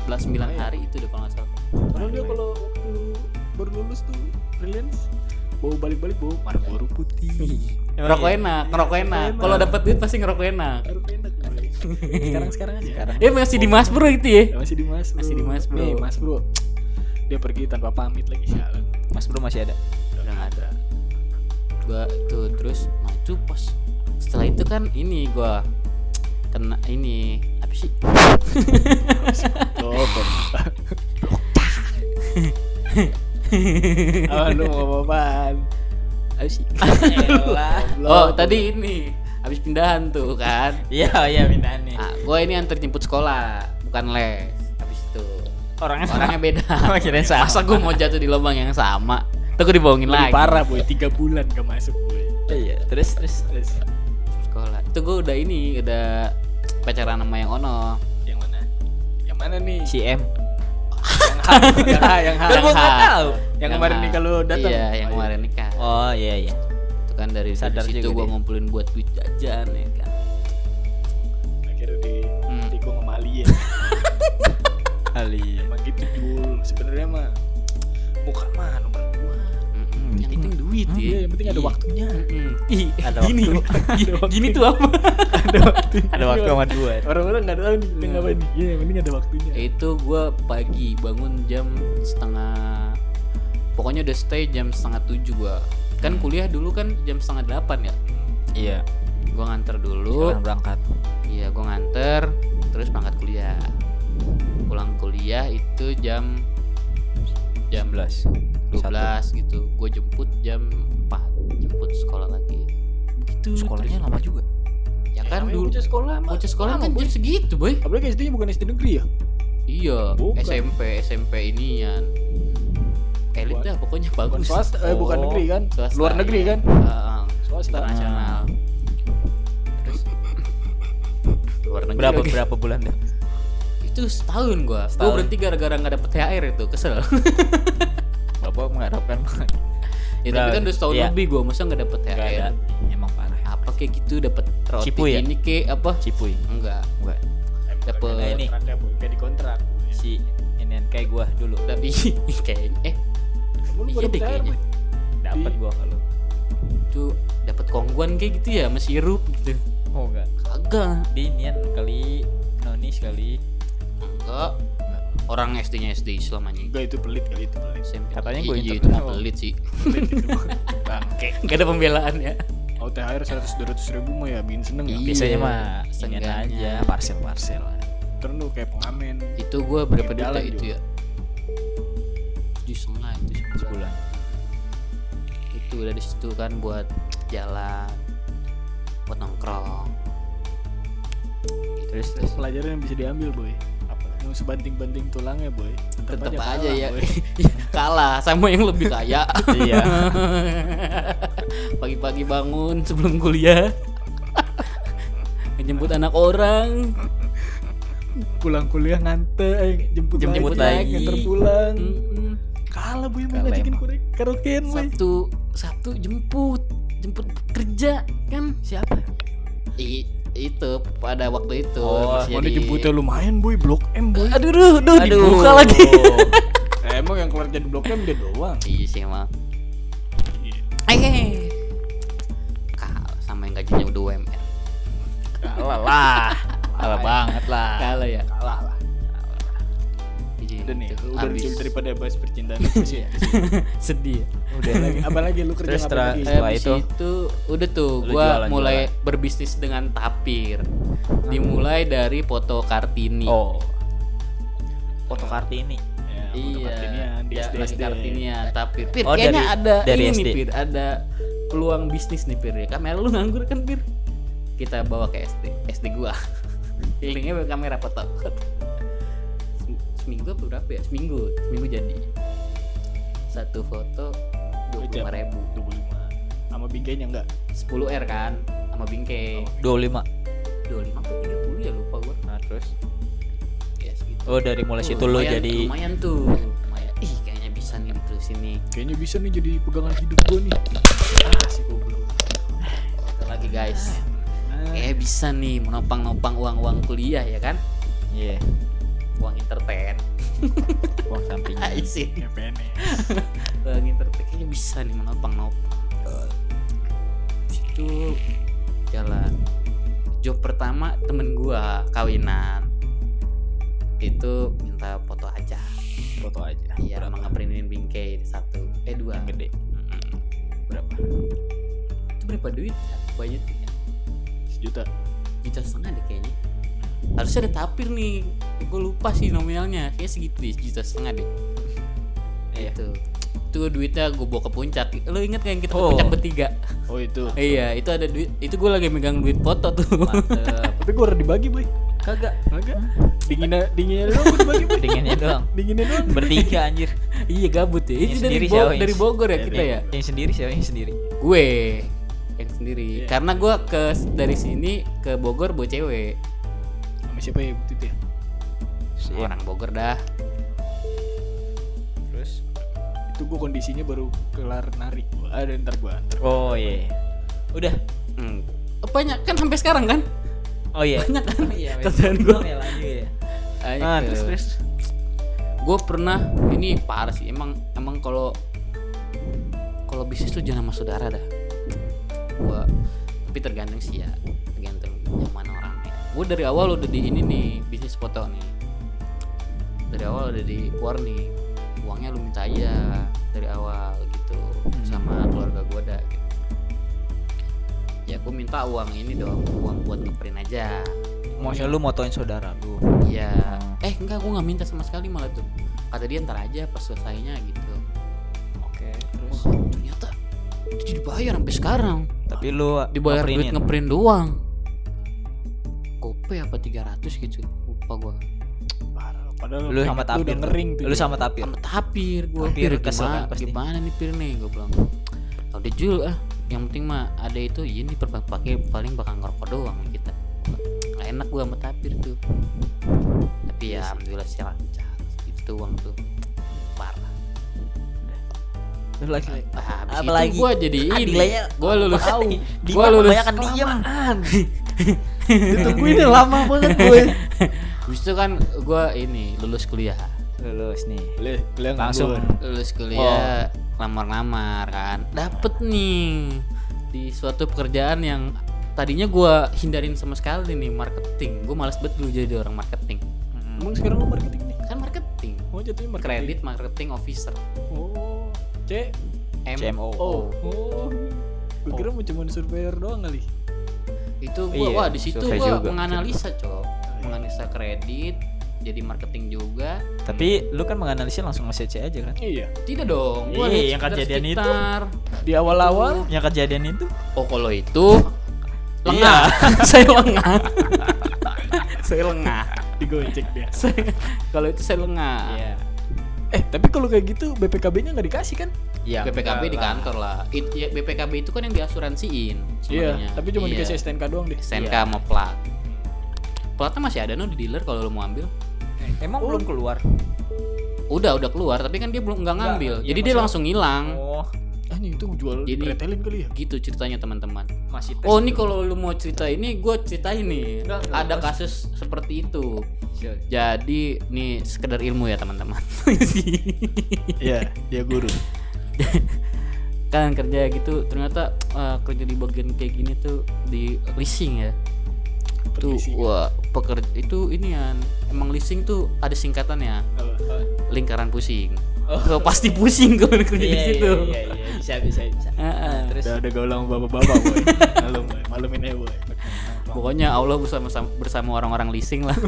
belas sembilan Lumayan. hari itu deh kalau nggak salah. Karena dia kalau waktu baru lulus tuh freelance bawa balik-balik bawa Marlboro putih. Ngerokok enak ngerokok enak kalau dapat duit pasti ngerokok enak enak Sekarang sekarang aja. Sekarang. eh masih di Mas Bro itu ya masih di Mas Bro. Masih di Mas Bro. Nih Mas Bro. Dia pergi tanpa pamit lagi sialan. mas bro masih ada udah nggak ada gua tuh terus itu pas setelah itu kan ini gua kena ini apa sih Oh, Oh, lu mau apaan? Apa sih. Elah. oh tadi ini habis pindahan tuh kan? Iya iya minta nih. Nah, gua ini antar jemput sekolah bukan les. Habis itu orangnya orangnya beda. Oh, kirain sama. masa gua mau jatuh di lubang yang sama? Tuh gua dibohongin Lebih lagi. parah boy, 3 bulan gak masuk boy. iya terus? Terus Terus. Sekolah. Itu gua udah ini udah pacaran sama yang ono. Yang mana? Yang mana nih? si M yang H, yang H, Kan yang H. tahu. Yang kemarin nikah lu datang. iya yang kemarin nikah oh iya iya itu kan dari, Sadar situ juga gua ngumpulin buat duit jajan ya kan Akhirnya di Hmm. tikung sama Ali ya. kali Emang gitu Jul. Sebenarnya mah muka mah nomor dua. Hmm, yang penting duit ya Iya, yang penting ada Iya. waktunya. Mm-mm. Ih, Ada gini waktu. Gini- waktu. gini tuh apa ada waktunya. Ada waktu sama dua. Orang-orang nggak tahu nih penting Hmm. apa nih. Iya, yang penting ada waktunya. itu gue pagi bangun jam setengah pokoknya udah stay jam setengah tujuh gue kan kuliah dulu kan jam setengah delapan ya Iya. gue nganter dulu Sekarang berangkat. iya gue nganter terus berangkat kuliah pulang kuliah itu jam jam 11. 12 gitu gue jemput jam 4 jemput sekolah lagi begitu Sekolahnya lama juga. ya kan Namanya dulu bocah sekolah mah. bocah sekolah kan jam segitu boy Apalagi SD-nya bukan SD negeri ya? iya Bukan. SMP SMP inian elit Bukan. dah pokoknya Bukan bagus swasta, eh, bukan negeri kan? Swasta, Luar negeri iya. kan? Heeh, Swasta. internasional terus luar negeri Berapa lagi. berapa bulan dah? Itu setahun gua gua Setahun. berhenti gara-gara nggak dapet THR itu kesel Bapak mengharapkan ya tapi kan udah setahun Iya. lebih gua masa nggak dapet Enggak THR ada. Emang parah. apa kayak gitu dapet roti Cipu ya? ini ke apa Cipuy. enggak Enggak. dapet Nah, ini. Kayak di kontrak. Si ini kayak gua dulu. tapi kayaknya eh Iya deh kayaknya. Dapat gua kalau. itu dapet kongguan kayak gitu ya sama sirup gitu Oh enggak. kagak Di nian kali noni sekali. Enggak orang SD-nya SD Islam anjing Enggak itu pelit kali itu pelit. SMP. Katanya Iya, gua iya, inter- itu mah pelit sih Pelit itu. Bangke. Gak ada pembelaan ya Oh THR 100 200 ribu mah ya bikin seneng ya. Iya. Biasanya mah seenggaknya. aja parcel-parcel. Terus lu kayak pengamen. itu gue berapa Di ya itu ya tujuh setengah itu sebulan. Sebulan. itu dari situ kan buat jalan buat nongkrong Terus terus. Pelajaran yang bisa diambil boy. Apa? Mau sebanting-banting tulangnya boy. tetap kalah, aja ya boy. kalah sama yang lebih kaya Iya. pagi-pagi bangun sebelum kuliah menjemput anak orang Pulang kuliah ngante, eh, jemput, Jemput lagi, lagi. nganter pulang. Mm-mm. Kalah boy Kalah main ngajakin korek karaokean boy. Sabtu Sabtu jemput jemput kerja kan Siapa? I, itu pada waktu itu Oh, masih jadi- jemputnya lumayan boy, blok M boy. aduh duh, duh, dibuka lagi Eh, emang yang keluar jadi blok M dia doang. iya sih emang Iya. eh kalah sama yang gajinya udah UMR Kalah lah. Kalah banget lah. kalah ya Kalah lah. Iya, Udah nih, itu. udah Habis. lucu daripada bahas percintaan itu sih. sedih ya. Udah lagi, apa lagi lu kerja Terus apa setelah- lagi? Setelah itu? itu udah tuh Lu gua jualan, mulai jualan. berbisnis dengan tapir dimulai dari foto kartini Oh. Foto Kartini. Ya, foto iya Kartinian di ya, SD SD. kartinian tapir pir Oh, kayaknya dari- ada dari ini nih pir ada peluang bisnis nih pir ya kamera lu nganggur kan pir kita bawa ke SD SD gua pakai kamera foto seminggu apa berapa ya? Seminggu seminggu jadi. Satu foto dua puluh lima ribu. 25. Sama bingkainya enggak? 10 r kan sama bingkai. 25. 25 atau 30 ya lupa gua. Nah, terus? Ya segitu. Oh dari mulai situ lumayan- jadi lumayan tuh. Lumayan. Ih kayaknya bisa nih diterusin nih Kayaknya bisa nih jadi pegangan hidup gua nih. Ah, si goblok. Lagi guys. Kayak bisa nih menopang-nopang uang-uang kuliah ya kan? Iya uang entertain uang sampingnya. sih ya PNS. uang entertain kayaknya bisa nih menopang-nopang situ jalan job pertama temen gua kawinan itu minta foto aja Foto aja. iya Berapa? emang ngeprintin bingkai satu eh dua Yang gede. Mm-mm. Berapa? itu berapa duit ya budgetnya Sejuta. juta setengah deh kayaknya harusnya ada tapir nih gue lupa sih nominalnya kayak segitu deh juta setengah deh Iya. itu itu duitnya gue bawa ke puncak lo inget gak yang kita ke Oh. puncak bertiga Oh itu. iya itu ada duit itu gue lagi megang duit foto tuh. Tapi gua udah dibagi boy. Kagak. Kagak. Dinginnya dinginnya doang dibagi boy. Dinginnya doang. Dinginnya doang. Bertiga anjir. iya gabut ya Yang itu dari, sendiri Bo- dari Bogor ya Dari- kita ya Yang sendiri siapa yang sendiri? gue yang sendiri Iya. karena gue ke dari sini ke Bogor bawa cewek Sama siapa ya waktu itu ya? Iya. orang Bogor dah Terus Itu gua kondisinya baru kelar nari. Ada ntar gua antar. Oh iya. Udah. hmm. banyak kan sampai sekarang kan Oh iya. banyak kan Iya. Kerjaan gua. ya lanjut ya. Ah, tuh. terus terus. gue pernah ini parah sih emang emang kalau kalau bisnis tuh jangan sama saudara dah gua tapi tergantung sih ya tergantung yang mana orangnya gua dari awal udah di ini nih bisnis foto nih dari awal udah di war nih uangnya lu minta aja dari awal gitu sama keluarga gua dah gitu. ya gua minta uang ini dong uang buat ngeprint aja Maksudnya lu motoin saudara lu. Iya. Hmm. Eh enggak, gue nggak minta sama sekali malah tuh. Kata dia ntar aja pas selesainya gitu. Oke, terus Wah, ternyata itu dibayar sampai sekarang. tapi lu Dibayar duit ngeprint doang. Gope apa 300 gitu. Lupa gua. Parah, padahal Lu sama tapir. udah ngering tuh. Lu sama tapir. Sama tapir gua. Tapir Pir kesel gimana, kan pasti. gimana nih Pir nih gue bilang. Kalau dia jual ah, yang penting mah ada itu iya ini per- pakai paling bakal ngerokok doang kita. Nggak enak gua sama tapir tuh. Tapi ya alhamdulillah sih lancar. Itu uang tuh parah. Lu lagi. Ah, habis Apalagi? itu gua jadi ini. Gua lulus. tahu. Gua Dima lulus. kebanyakan diem. Ditungguin lama banget gue. Habis itu kan gua ini lulus kuliah. Lulus nih. Boleh, boleh Langsung. Lulus kuliah, lamar-lamar kan. Dapet nih di suatu pekerjaan yang tadinya gua hindarin sama sekali nih marketing. Gua males banget dulu jadi orang marketing. Emang sekarang lu marketing nih? Kan marketing. Oh, jatuhnya marketing. Kredit marketing officer. Oh. C. M CMO. Oh. Oh. Gue kira mau cuma surveyor doang kali. Itu gua Iya, wah di situ gua juga. menganalisa, Cok. Menganalisa kredit, jadi marketing juga. Tapi lu kan menganalisis langsung nge-CC aja kan? Iya. Tidak dong. Gua Iya, yang sekitar- kejadian itu. sekitar. Di awal-awal Yang kejadian itu Oh kalau itu lengah. saya lengah. saya lengah. digocek dia. Saya- kalau itu saya lengah. Iya. Eh, tapi kalau kayak gitu BPKB-nya nggak dikasih kan? Iya. BPKB di enggak lah. kantor lah. It- ya, BPKB itu kan yang diasuransiin sebenarnya. Iya, tapi cuma Iya. dikasih STNK doang deh. STNK Iya. sama plat. Platnya masih ada no di dealer kalau lo mau ambil. Emang belum keluar. Udah, udah keluar, tapi kan dia belum nggak ngambil. iya, Jadi dia langsung hilang. Oh, Ini itu jual Jadi- retelin kali ya? Gitu ceritanya teman-teman. masih tes. Oh, ini kalau lu mau cerita ini, gue. Enggak, enggak, Ada Bos. kasus seperti itu. Siap. Jadi nih sekedar ilmu ya teman-teman. Iya, dia guru. kan kerja gitu ternyata eh, kerja di bagian kayak gini tuh di leasing ya. Tuh Permisi. wah pekerja itu ini ya emang leasing tuh ada singkatannya lingkaran pusing. Oh. pasti pusing kalau kerja di Iya, situ. iya, iya, iya, bisa bisa bisa. Heeh. Terus Udah ada gaul sama bapak-bapak, boy. Malum, boy. Malumin ya, boy. Pokoknya Allah bersama bersama orang-orang leasing lah.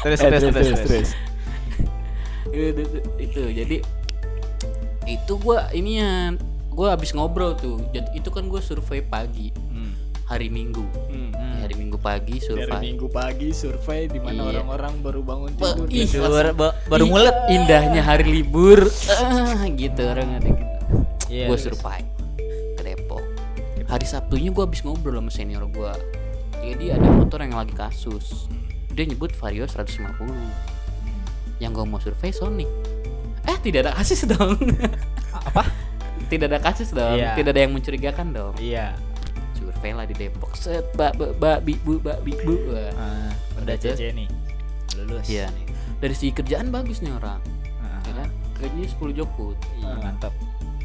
terus Eh, terus terus terus. itu, itu, itu jadi itu gua inian gua habis ngobrol tuh jadi itu kan gua survei pagi Hmm. hari minggu Hmm. Hmm. hari minggu pagi survei minggu pagi survei di mana Iya. orang-orang baru bangun Ba- tidur. ih, dia- Baru, ba- baru Ih, mulet. indahnya hari libur ah, gitu orang ada gitu Iya, gua terus. survei ke Depok hari Sabtunya gua habis ngobrol sama senior gua jadi ada motor yang lagi kasus dia nyebut Vario 150 yang gua mau survei Sonic eh tidak ada kasus dong Apa? tidak ada kasus dong Iya. tidak ada yang mencurigakan dong Iya. survei lah di Depok. Set bak bak bak bi bu bak bi bu. Ah, udah Udah, CC nih. Lulus. iya nih. Dari segi kerjaan bagus nih orang. Ah, ya kan? Gajinya 10 jokut. Iya, mantap.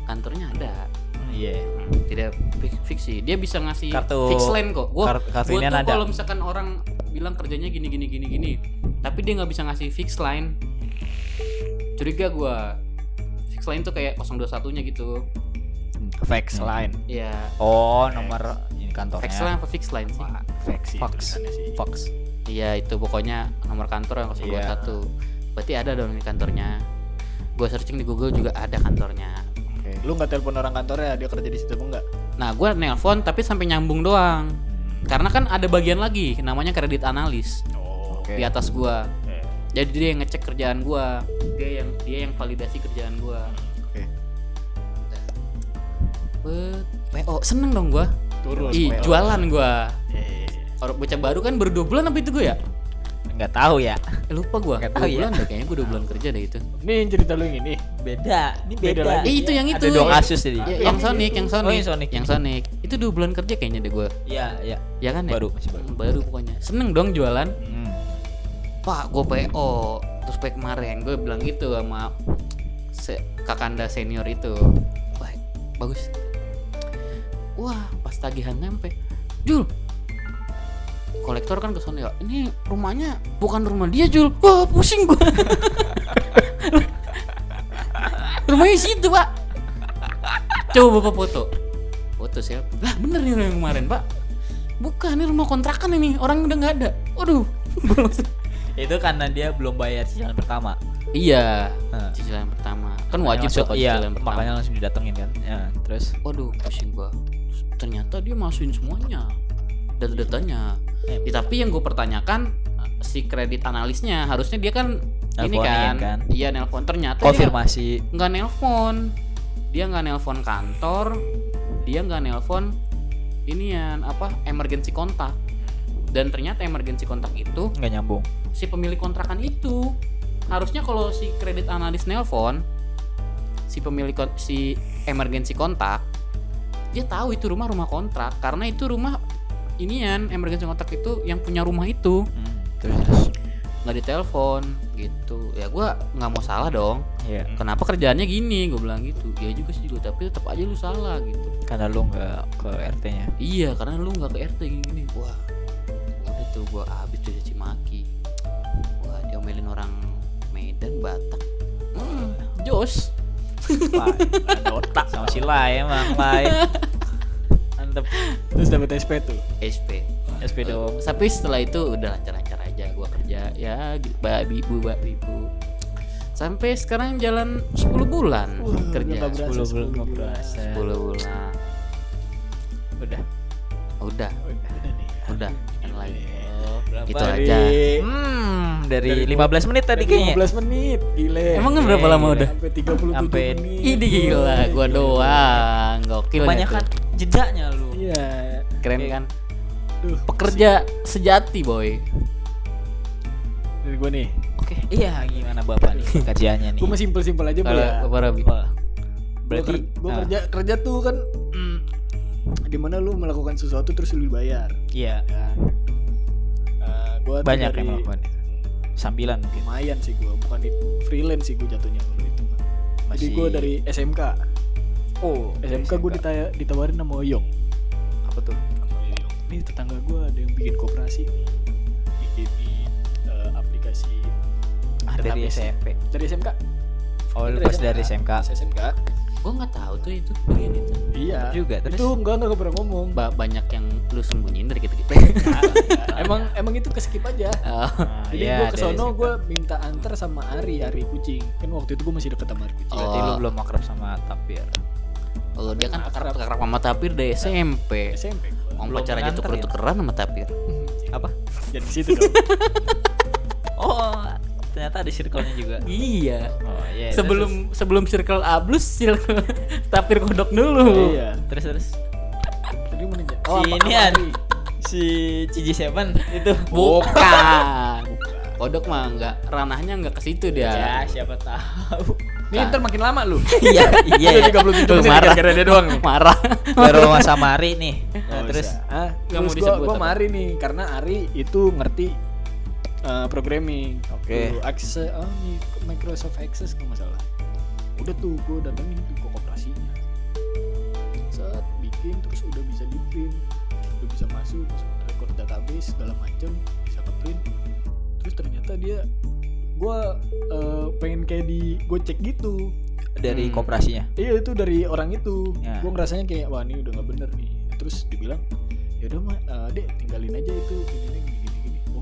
kantornya ada. Iya. Hmm, tidak fix, fix sih dia bisa ngasih Kartu- fix line kok. Gua kar- kartu gua tuh kalau misalkan orang bilang kerjanya gini gini gini gini tapi dia nggak bisa ngasih fix line. Curiga gua. Fix line tuh kayak 021 nya gitu. Fax line. ya Oh, nomor kantornya. fix line apa fix line sih Fax sih. Fax. tulisannya sih. Fox. Iya itu pokoknya nomor kantor yang 021 Iya. Berarti ada dong di kantornya Gue searching di Google juga ada kantornya Oke. Lu nggak telepon orang kantornya dia kerja di situ enggak? Nah gue nelpon tapi sampai nyambung doang Karena kan ada bagian lagi namanya kredit analis Oh, Oke. di atas gua. Eh, Jadi dia yang ngecek kerjaan gua Dia yang dia yang validasi kerjaan gua Oke. Bet, PO seneng dong gua Turun. Ih jualan gua Eh, Orang bocah baru kan baru 2 bulan apa itu gue ya? Nggak tahu ya. Eh, lupa gua Nggak Dua tahu ya. bulan deh kayaknya gue 2 bulan kerja deh itu Ini yang cerita lu yang ini. Beda. Ini Beda beda. lagi. Eh itu yang itu Ada dua yang- kasus jadi. Ya, yang Sonic, yang Sonic, Oh, yang Sonic. yang Sonic. Itu dua bulan kerja kayaknya deh gue. Iya, iya. Ya kan ya? Baru, masih baru. Baru pokoknya. Seneng dong jualan. Hmm. Pak, gue PO. spek kemarin gue bilang gitu sama se kakanda senior itu wah bagus wah pas tagihan nyampe. Jul. Kolektor kan ke sana ya. Ini rumahnya bukan rumah dia Jul. Wah pusing gue rumahnya situ pak. Coba bapak foto. Foto selfie lah bener nih yang kemarin pak. Bukan ini rumah kontrakan ini. Orang udah nggak ada. Waduh. Gua Itu karena dia belum bayar cicilan pertama. iya Nah. cicilan pertama. Kan Makanya wajib langsung- iya, cicilan pertama. makanya langsung didatengin kan. Ya, terus? Waduh pusing gua ternyata dia masukin semuanya. Data-datanya. Eh. Ya, tapi yang gue pertanyakan si kredit analisnya harusnya dia kan ini kan, kan? iya nelpon. Ternyata konfirmasi. nggak nelpon. Dia nggak nelpon kantor. Dia nggak nelpon inian apa emergency kontak dan ternyata emergency kontak itu nggak nyambung. si pemilik kontrakan itu. Harusnya kalau si kredit analis nelpon si pemilik si emergency kontak dia tahu itu rumah rumah kontrak karena itu rumah inian emergency kontak itu yang punya rumah itu. Hmm, terus nggak ditelepon gitu. Ya gua nggak mau salah dong. Ya kenapa kerjaannya gini? Gue bilang gitu. Ya juga sih juga tapi tetap aja lu salah gitu. Karena lu nggak ke RT-nya. iya karena lu nggak ke RT gini gini. Wah udah tuh gua habis tuh caci maki wah diomelin orang Medan Batak. Hmm, jos otak sama si Lai emang Lai. Mantep. terus dapat SP tuh SP SP dong. tapi setelah itu udah lancar-lancar aja gua kerja ya gitu, mbak ibu mbak ibu sampai sekarang jalan 10 bulan Wah, kerja berasa, 10 belum 10 bulan. berasa. 10 bulan Udah. udah udah nih udah yang lagi Oh, berapa? Itu Dari- aja. Hmm, dari, Dari 15 menit tadi kayaknya. 15 menit gile Emangnya berapa lama udah? sampai 37 Sampai- menit Ini gila, gua doang. Gokil nggak Kebanyakan tuh? jedanya lu. iya Keren kan? Duh, Pekerja sejati, boy. dari gue nih Oke, iya gimana Bapak nih kajiannya nih? gue mah simpel-simpel aja Kalau ya Bapak Rabi. Berarti gue ah, kerja kerja tuh kan mm, di mana lu melakukan sesuatu terus lu dibayar Iya, kan Eh, gua banyak dari- yang melakukan. Sambilan mungkin. lumayan sih gue bukan di freelance sih gue jatuhnya kalau itu mah. jadi Masih- gue dari SMK Oh, SMK gue ditawarin sama Oyong apa tuh? sama Oyong ini tetangga gue ada yang bikin koperasi nih bikin eh, aplikasi Ah, dari. SMP. dari SMK Oh, lu pas dari SMK. Pas SMK Gua nggak tahu tuh itu bagian itu. iya Juga, terus? itu enggak enggak pernah ngomong Ba- banyak yang lu sembunyiin dari kita kita. emang emang itu keskip aja Oh, Jadi iya, gue kesono gue minta antar sama Ari, Ari kucing. Kan waktu itu gue masih deket sama Ari kucing. Berarti lu Oh. belum akrab sama Tapir. oh, dia kan akrab akrab sama Tapir dari SMP. SMP gue. Om pacar aja nganter tuker-tukeran sama Tapir. Apa? Jadi situ dong. Oh, ternyata ada circle-nya juga. Iya. Oh, iya. sebelum sebelum circle ablus circle Tapir kodok dulu. iya. terus terus. Tadi mau nanya. Si Ari? Si Cici Seven itu. Bukan. Kodok mah enggak ranahnya enggak ke situ Ya, dia. siapa tahu. Ini ntar makin lama lu. iya, iya. Udah 37 Tuh, menit marah. gara-gara dia doang nih. Marah. Baru sama Mari nih. Nah, Oh, terus. Ah, Nggak mau terus gue disebut gue apa? mari nih karena Ari itu ngerti eh, programming. Oke. Tuh, Access, oh, Microsoft Access kalau nggak salah. Udah tuh gue datengin tuh ke kooperasinya. Set bikin terus udah bisa di print, udah bisa masuk masuk record database segala macem bisa ke print. Terus ternyata dia gue eh, pengen kayak di Gojek gitu. dari Hmm. kooperasinya. Iya itu dari orang itu. Ya. Gue ngerasanya kayak wah ini udah nggak bener nih. Terus dibilang ya udah mah eh, dek tinggalin aja itu gini gini gini. Gue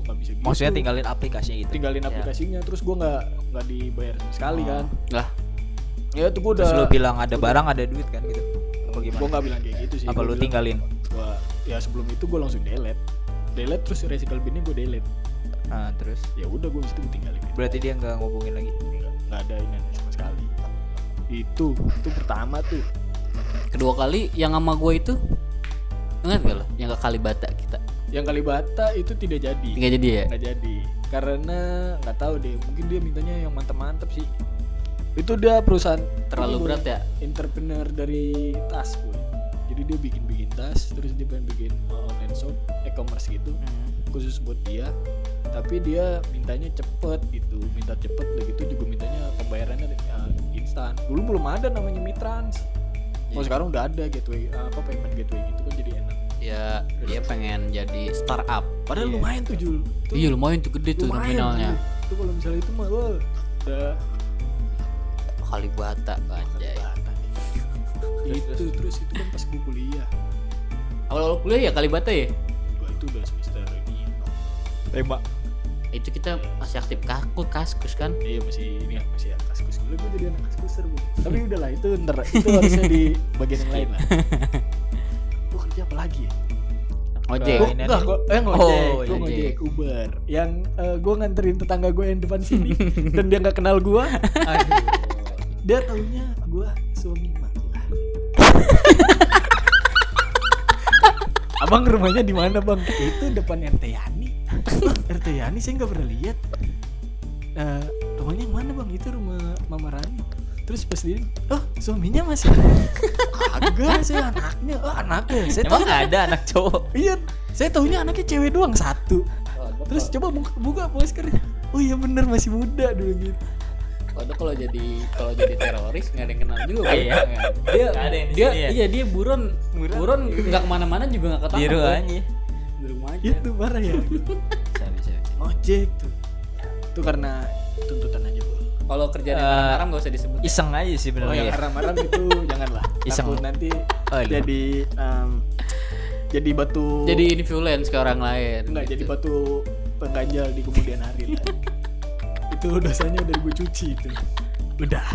nggak bisa gitu. Maksudnya tinggalin aplikasinya gitu. tinggalin Ya. aplikasinya. Terus gue nggak nggak dibayar sama sekali Oh. kan. Lah, Ya itu gue udah. Terus lu bilang ada barang, ada duit kan gitu. Apa Gue gimana? nggak bilang kayak gitu sih. Apa Gua lu bilang, tinggalin? Gua, ya sebelum itu gue langsung delete. Delete terus recycle binnya gue delete. Nah, terus Ya udah gue mesti gue tinggalin. berarti dia nggak ngubungin lagi. Nggak, nggak ada ini sama sekali. Itu itu pertama tuh. kedua kali yang sama gue itu ingat gak lo? Yang ke Kalibata kita. Yang Kalibata itu tidak jadi. Enggak jadi ya? nggak jadi karena nggak tahu deh mungkin dia mintanya yang mantep-mantep sih itu dia perusahaan Terlalu berat ya? entrepreneur dari tas boy jadi dia bikin-bikin tas terus dia pengen bikin online shop e-commerce gitu khusus buat dia tapi dia mintanya cepet gitu minta cepet udah gitu juga mintanya pembayarannya uh, instan dulu belum ada namanya mitrans oh Iya. sekarang udah ada gateway uh, apa payment gateway gitu kan jadi enak ya dia pengen jadi startup. Padahal Iya. lumayan tuh Jul. Tuh, iya lumayan tuh gede tuh lumayan nominalnya tuh kalau misalnya itu mah wah, udah. Kalibata anjay. Itu. terus itu kan pas gue kuliah. Awal-awal kuliah ya Kalibata ya? Gua itu udah semester ini. Tembak. Itu kita masih aktif kaku kaskus kan? Iya masih ini ya, masih ya, kaskus. Dulu gue jadi anak kaskuser Bu. tapi udahlah itu ntar itu harusnya di bagian yang lain lah gue kerja apa lagi ya? Ojek. Gua, enggak, gua, eh ngojek, Oh, gua ojek. ngojek Uber. Yang eh, gua nganterin tetangga gue yang depan sini. Dan dia nggak kenal gua. Aduh. Dia taunya gua suami mak Abang rumahnya di mana bang? Itu depan RT Yani. RT Yani saya nggak pernah lihat. Eh, Rumahnya yang mana bang? Itu rumah Mama Rani Terus pas dia, oh suaminya masih Kagak, saya anaknya Oh anaknya, saya emang tahu ada anak cowok Iya, saya taunya anaknya cewek doang satu. Terus coba buka, buka maskernya. Oh iya bener masih muda dulu gitu. Waduh kalau jadi kalau jadi teroris nggak ada yang kenal juga. Ah, iya. Dia Nggak ada yang di dia sini ya? iya dia buron buron nggak ke mana-mana juga nggak ketangkap. biru Bang. aja Di rumah aja. Itu parah ya. Ojek tuh. Itu karena tuntutan. Kalau kerja di Eh, haram nggak usah disebut. iseng aja sih Oh benernya yang ya. haram-haram itu janganlah. Iseng. Takut nanti Oh, iya. jadi em, jadi batu. Jadi influence ke orang lain. enggak jadi gitu. batu pengganjal di kemudian hari lah. itu dosanya udah gue cuci itu. Udah.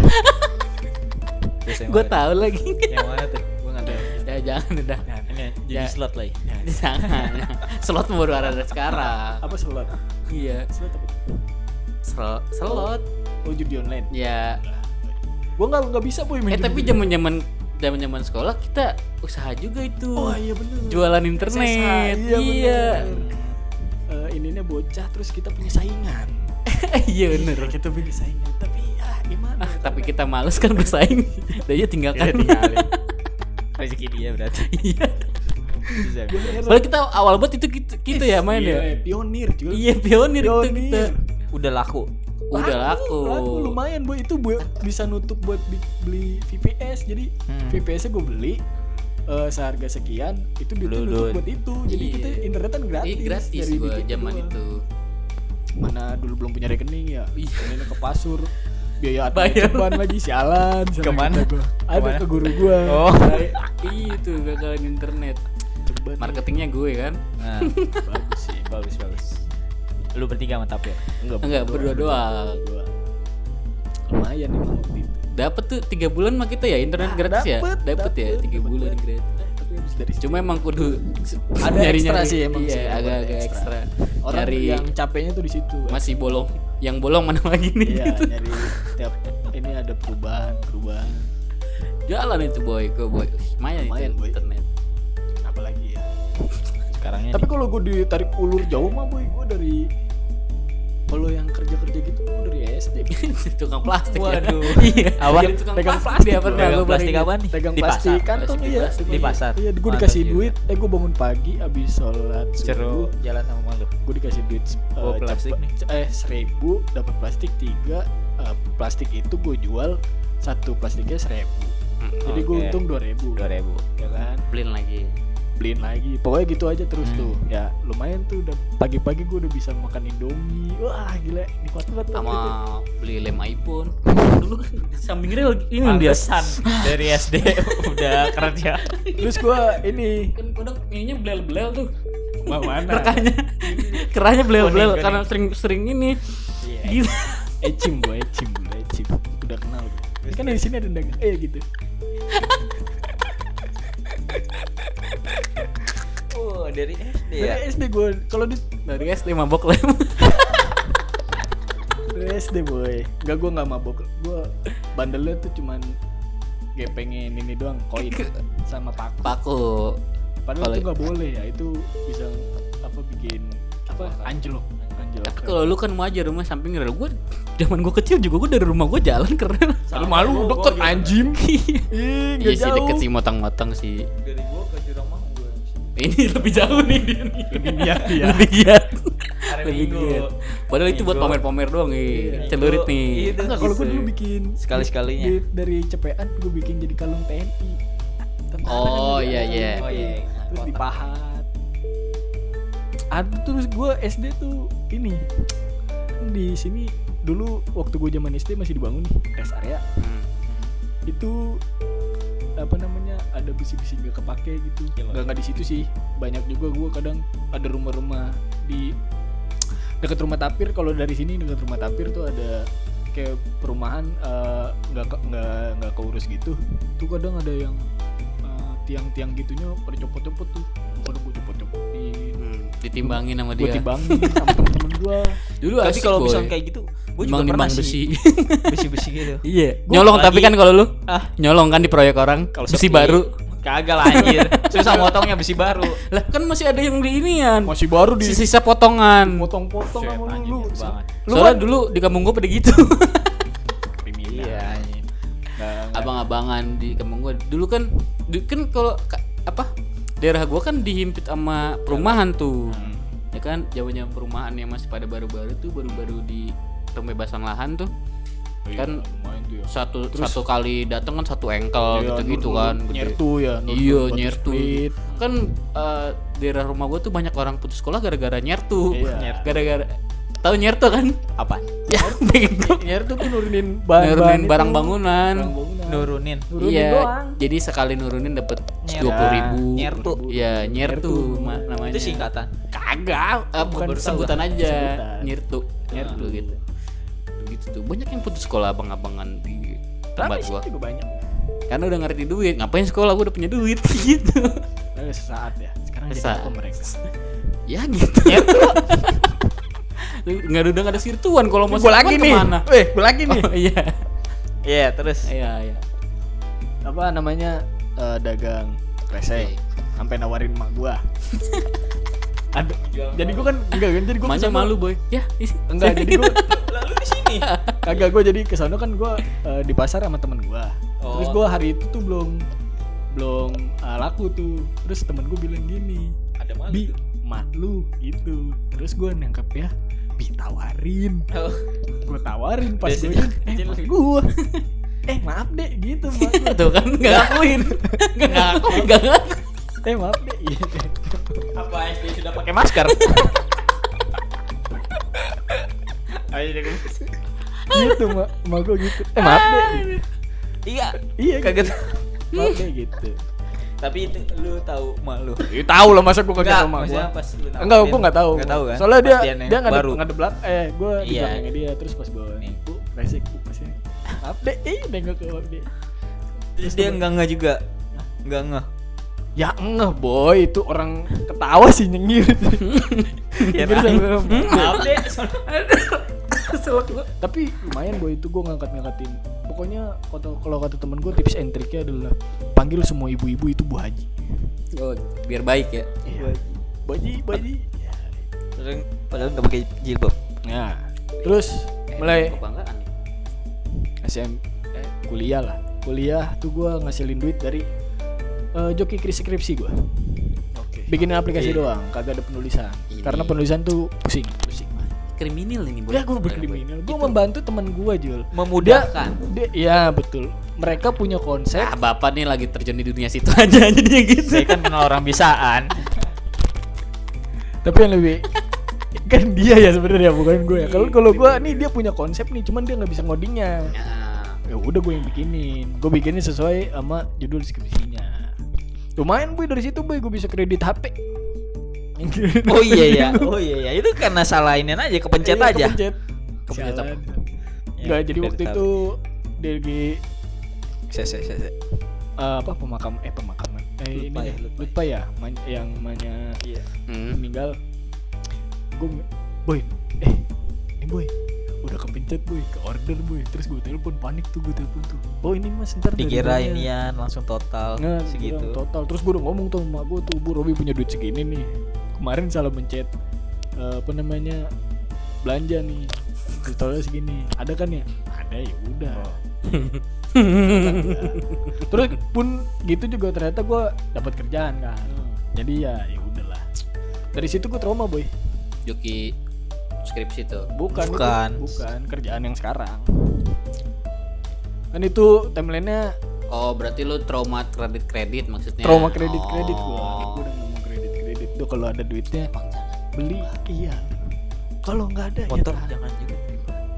Yang Gue tahu lagi. yang mana tuh gue nggak tahu ya jangan udah. ini jadi Ya. slot lagi Jangan. Slot baru ada sekarang. Apa slot? Iya. Slot apa? Sel- Slot. Oh judi online. Ya. Gue nggak nggak bisa boy main Eh tapi judi. zaman-zaman zaman-zaman sekolah kita usaha juga itu. Oh iya bener. Jualan internet. SSH, iya, Iya. bener. Eh, ininya bocah terus kita punya saingan. Iya bener. Kita punya saingan. Tapi ya gimana? Ah, tapi kita males kan bersaing. Dia tinggalkan. Ya, tinggalin. rezeki dia berarti Iya. bisa. Padahal kita awal banget itu kita, kita ya main Iya, ya. Pionir cuy. Iya pionir itu Pionir. kita. udah laku Udah laku. laku lumayan boy itu bisa nutup buat beli VPS jadi Hmm. VPS gue beli eh, seharga sekian itu dulu. buat itu jadi Iya. kita internetan gratis Iya gratis dari gua zaman doang. itu. mana dulu belum punya rekening ya Iya. ini ke pasur biaya admin lagi sialan Ke mana? gua. ada ke guru gua Oh. Itu gagalan internet. Ceban. Marketingnya gue kan. nah bagus sih bagus bagus lu bertiga mantap ya Enggak berdua doang. Dua. lumayan emang waktu itu Dapat tuh tiga bulan mah kita ya internet Ah, gratis ya. dapet, Dapat ya dapet, tiga dapet bulan banget. gratis. tapi habis dari situ Cuma emang kudu Ada ekstra sih emang iya, agak agak ekstra. ekstra. orang nyari yang capeknya tuh di situ masih bolong. Yang bolong mana lagi nih? iya gitu. nyari tiap ini ada perubahan perubahan Jalan itu boy, gue boy. Lumayan, Lumayan, itu boy. internet. apalagi ya sekarangnya tapi kalau gue ditarik ulur jauh mah boy gue dari kalau yang kerja kerja gitu gue dari SD tukang plastik ya. Waduh. iya. Apa? Jadi tukang Pegang plastik, pernah Pegang plastik apa nih? pegang plastik kantong Plastik, iya di pasar. Iya gue Mantap dikasih duit. Eh gue bangun pagi abis sholat seru. subuh. Jalan sama malu gue dikasih duit eh, plastik nih. eh seribu dapat plastik tiga eh, plastik itu gue jual satu plastiknya seribu. Jadi gue untung dua ribu. Dua ribu. Ya kan? Beliin lagi. Beliin lagi pokoknya gitu aja terus Hmm. tuh ya lumayan tuh udah pagi-pagi gue udah bisa makan indomie wah gila nikmat banget tuh Sama beli lem iPhone. Dulu kan samping rel ini dia. Pantesan dari SD udah kerja terus gue ini Kan kodok ininya belel-belel tuh. ma- mana Kerahnya. Kerahnya belel-belel Kuning, karena sering-sering ini. Iya. Gitu. ecim gue ecim dulu ecim udah kenal gue kan di sini ada dagang eh gitu oh dari SD ya? Dari SD gue kalau di Dari SD mabok lem. dari SD boy. Enggak gue nggak mabok. Gue bandelnya tuh cuman gepengin ini doang koin sama paku. Paku. padahal Kalau- itu nggak boleh ya itu bisa apa bikin apa? anjlok. Anjlok. Tapi kalau lu kan wajar rumah samping rel gue zaman gue kecil juga gue dari rumah gue jalan ke rel. Aduh, malu deket anjim ih Iya nggak sih deket sih motong-motong sih. dari gua Ini lebih jauh nih dia nih. lebih niat ya Lebih giat. lebih Minggu. giat padahal itu buat pamer-pamer doang nih Iya. celurit nih Iya, Enggak, kalau gue dulu bikin Sekali-sekalinya. di- dari cepean gue bikin jadi kalung TNI. Tentara kan Oh, jadi iya, iya. Oh, iya. Terus Kotak. dipahat. Ada terus gue SD tuh ini kan di sini dulu waktu gue zaman SD masih dibangun nih rest area Hmm. itu apa namanya ada besi-besi gak kepake gitu. Gila. nggak nggak di situ sih. Banyak juga gue kadang ada rumah-rumah di dekat rumah tapir. Kalau dari sini dekat rumah tapir tuh ada kayak perumahan eh, nggak ke- nggak nggak keurus gitu. Tuh kadang ada yang eh, tiang-tiang gitunya pada copot-copot tuh. Kadang gue copot-copotin. Hmm, ditimbangin sama gue dia. timbangin sama temen-temen gue dulu Tapi kalau misalnya kayak gitu, gue juga pernah besi. Besi-besi gitu. iya nyolong lagi- tapi kan kalau lu Ah, nyolong kan di proyek orang kalau besi baru. Kagak lah anjir. Susah motongnya besi baru. lah kan masih ada yang di inian. Masih baru di sisa potongan. Potong-potong sama lu, lu kan dulu di kampung gue pada gitu. Iya anjing. abang-abangan di kampung gue dulu kan kan kalau ka- apa daerah gue kan dihimpit sama perumahan tuh. Hmm. ya kan jawabannya perumahan yang masih pada baru-baru tuh baru-baru di pembebasan lahan tuh. Iya, kan tuh ya. satu Terus- satu kali datang kan satu engkel Iya, gitu-gitu nur- kan nyertu ya nur- iya nyertu. split. kan eh, daerah rumah gue tuh banyak orang putus sekolah gara-gara nyertu. Iya. Gara-gara tahu nyertu kan? Apa? ya begitu nyertu tuh nurunin bahan nurunin barang bangunan. Barang bangunan. Nurunin. nurunin iya doang. jadi sekali nurunin dapat dua puluh ribu. Nyertu. ya nyertu Nyertu. ma- namanya. Itu singkatan. kagak. Eh, bukan sebutan aja. Nyertu. Nyertu gitu gitu tuh. Banyak yang putus sekolah abang-abangan di tempat tapi gua. juga banyak. Karena udah ngerti duit ngapain sekolah? Gua udah punya duit gitu. Tapi sesaat ya sekarang jadi Sesaat. apa mereka? Ya gitu. Nggak ada udah nggak ada sirtuan kalau mau gue lagi nih. ke mana? eh gue lagi nih. Oh, iya. Iya, terus. iya iya. Apa namanya eh, dagang kresek. Sampai nawarin emak gua ada. Jadi gua kan enggak kan? Jadi gua Emaknya kesana- malu boy. Ya isi. enggak jadi gua Lalu di sini. kagak gua jadi ke sana kan gua eh, di pasar sama temen gua. Terus Oh. gua hari itu tuh belum belum eh, laku tuh. Terus temen gua bilang gini Ada malu. bi mak lu gitu. Terus gua nangkep ya bi tawarin. Oh. gua tawarin pas gua eh mak gua. Eh maaf deh gitu gua. Tuh kan nggak ngakuin nggak ngaku nggak ngaku eh maaf deh iya Apa SD sudah pakai masker? Ayo deh. gitu mak mak gua gitu eh maaf deh Iya. iya Kaget. gitu. maaf deh gitu Tapi itu lu tahu mak lu. Ya tahu lah masa gua kagak Enggak, tahu mak maksudnya gua. pas lu nawarin. Enggak, gua enggak tahu. Enggak tahu kan? Soalnya dia dia ngadep baru. ngadep belak eh gua di Iya. belakangnya dia terus pas gua nih, Bu, resik Bu. Maaf deh, eh nengok ke maaf deh. Terus dia enggak enggak juga. Enggak enggak. Ya ngeh boy, itu orang ketawa sih nyengir. Sambil Maaf deh. Tapi lumayan boy itu gua ngangkat-ngangkatin. Pokoknya kalau kalau kata temen gua tips and triknya adalah panggil semua ibu-ibu itu Bu Haji. oh, biar baik ya Iya. Bu Haji, Bu Haji. Ya. Terus padahal enggak pakai jilbab. Nah, terus mulai kebanggaan nih. SM eh, kuliah lah kuliah tuh gue ngasilin duit dari eh, joki skripsi gue Oke. bikin aplikasi Iya. doang kagak ada penulisan. Ini. karena penulisan tuh pusing. pusing kriminal ini boy. Ya gue berkriminal. Gue membantu teman gue Jul. Memudahkan. dia, dia ya betul. Mereka punya konsep. Ah bapak nih lagi terjun di dunia situ aja jadinya gitu. Saya kan kenal orang bisaan. tapi yang lebih kan dia ya sebenarnya bukan gue ya. Kalau kalau gue nih dia punya konsep nih cuman dia nggak bisa ngodingnya. Ya udah gue yang bikinin. Gue bikinin sesuai sama judul skripsinya lumayan boy dari situ boy gue bisa kredit HP Oh iya ya. Oh iya ya. Itu karena salahin aja, kepencet Iya, aja. kepencet Kepencet apa? Sialan. Ya, Nggak, jadi waktu itu DG Se se se. se. eh, apa pemakam eh pemakaman eh Lutpa ini ya, Lutpa. Lutpa ya man- yang namanya Iya. hmm. meninggal gue boy eh ini boy udah kepencet boy ke order boy. Terus gue telepon panik tuh gue telepon tuh. Oh ini mas ntar Dikira banyak." inian langsung total Nggak, segitu. total. Terus gue udah ngomong tuh sama gue tuh bu Robi punya duit segini nih. Kemarin salah mencet eh, apa namanya belanja nih totalnya segini. Ada kan ya? Ada ya udah. Terus pun gitu juga ternyata gue dapat kerjaan kan. Jadi ya ya udahlah. Dari situ gue trauma boy. Joki skripsi tuh. Bukan itu- Bukan. bukan kerjaan yang sekarang. Kan itu timelinenya oh berarti lu trauma kredit kredit maksudnya? Trauma kredit kredit gua Oh. gua. Udah ngomong kredit kredit. Tuh kalau ada duitnya Bang, jangan. beli. Iya. Kalau nggak ada motor ya jangan juga.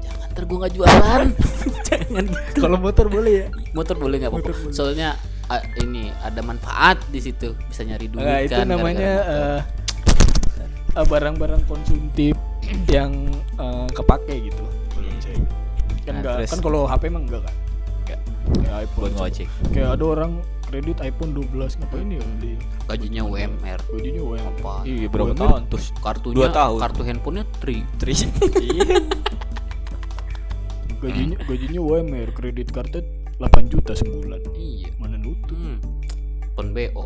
Jangan ntar gua nggak jualan. Jangan gitu. kalau motor boleh ya? Motor boleh nggak apa-apa boleh. soalnya ah, ini ada manfaat di situ. Bisa nyari duit Nah, itu kan namanya gara-gara motor. eh, eh, barang-barang konsumtif yang eh, kepake gitu. Menurut saya. kan Nah, enggak terus? kan kalau HP emang enggak kan Enggak. kayak iPhone buat ngojek kayak ada orang kredit iPhone 12 ngapain ya beli? Gajinya UMR gajinya UMR apa? Iya berapa UMR? tahun? terus kartunya Dua tahun. kartu handphonenya tri. Tri. Iya. Gajinya gajinya UMR kredit kartu 8 juta sebulan. Iya. Mana nutup hmm. open BO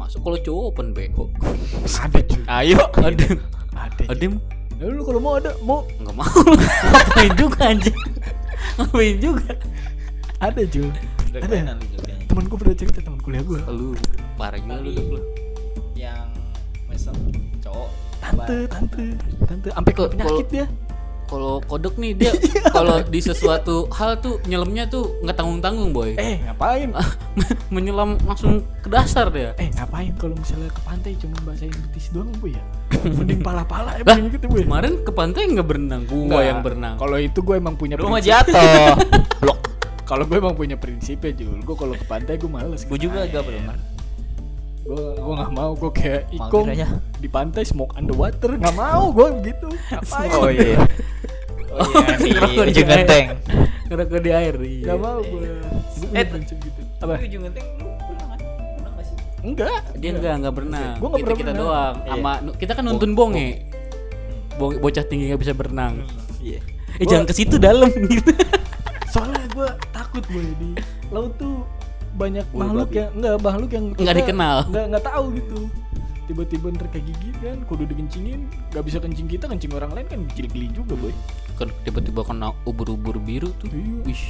Masuk kalau cowok open BO ada cuy. Ayo ada ada ada cuy. Ya lu kalau mau ada mau. Nggak mau. Ngapain juga anjing? Ngapain juga? Ada cuy. Udah Ada. keren lu jadinya. teman gue pernah cerita teman kuliah gue lu parah juga lu. Yang misal cowok. Tante tante tante. Sampai ke penyakit dia kalau kodok nih dia kalau di sesuatu hal tuh nyelamnya tuh nggak tanggung tanggung boy eh ngapain menyelam langsung ke dasar dia Eh ngapain kalau misalnya ke pantai cuma basahin betis doang bu ya? Mending pala-pala ya gitu bu ya? kemarin ke pantai nggak berenang gua Nggak. yang berenang Kalau itu gue emang punya lu mah prinsip. jatuh blok Kalau gue emang punya prinsipnya Jul. Gue kalau ke pantai gue males. gue juga agak belum Gue gue nggak mau. Gue kayak ikong di pantai smoke underwater. Nggak mau gue begitu. Ngapain? oh iya oh iya di Kenapa ujung genteng ngerokok di air iya. Nggak mau gue. Eh, prinsip gitu. Apa? di ujung genteng lu pernah nggak pernah nggak sih Enggak. dia enggak enggak berenang Gua nggak kita pernah kita doang Iya. sama kita kan nonton bonge Bo- bocah tinggi nggak bisa berenang iya eh jangan ke situ dalam gitu Soalnya gue takut gue di laut tuh banyak makhluk babi. yang enggak makhluk yang Nggak kita dikenal. nggak nggak tahu gitu tiba-tiba ntar kegigit kan kudu dikencingin. Nggak bisa kencing kita kencing orang lain kan geli-geli juga boy. Kan tiba-tiba kena ubur-ubur biru tuh. Iya. wih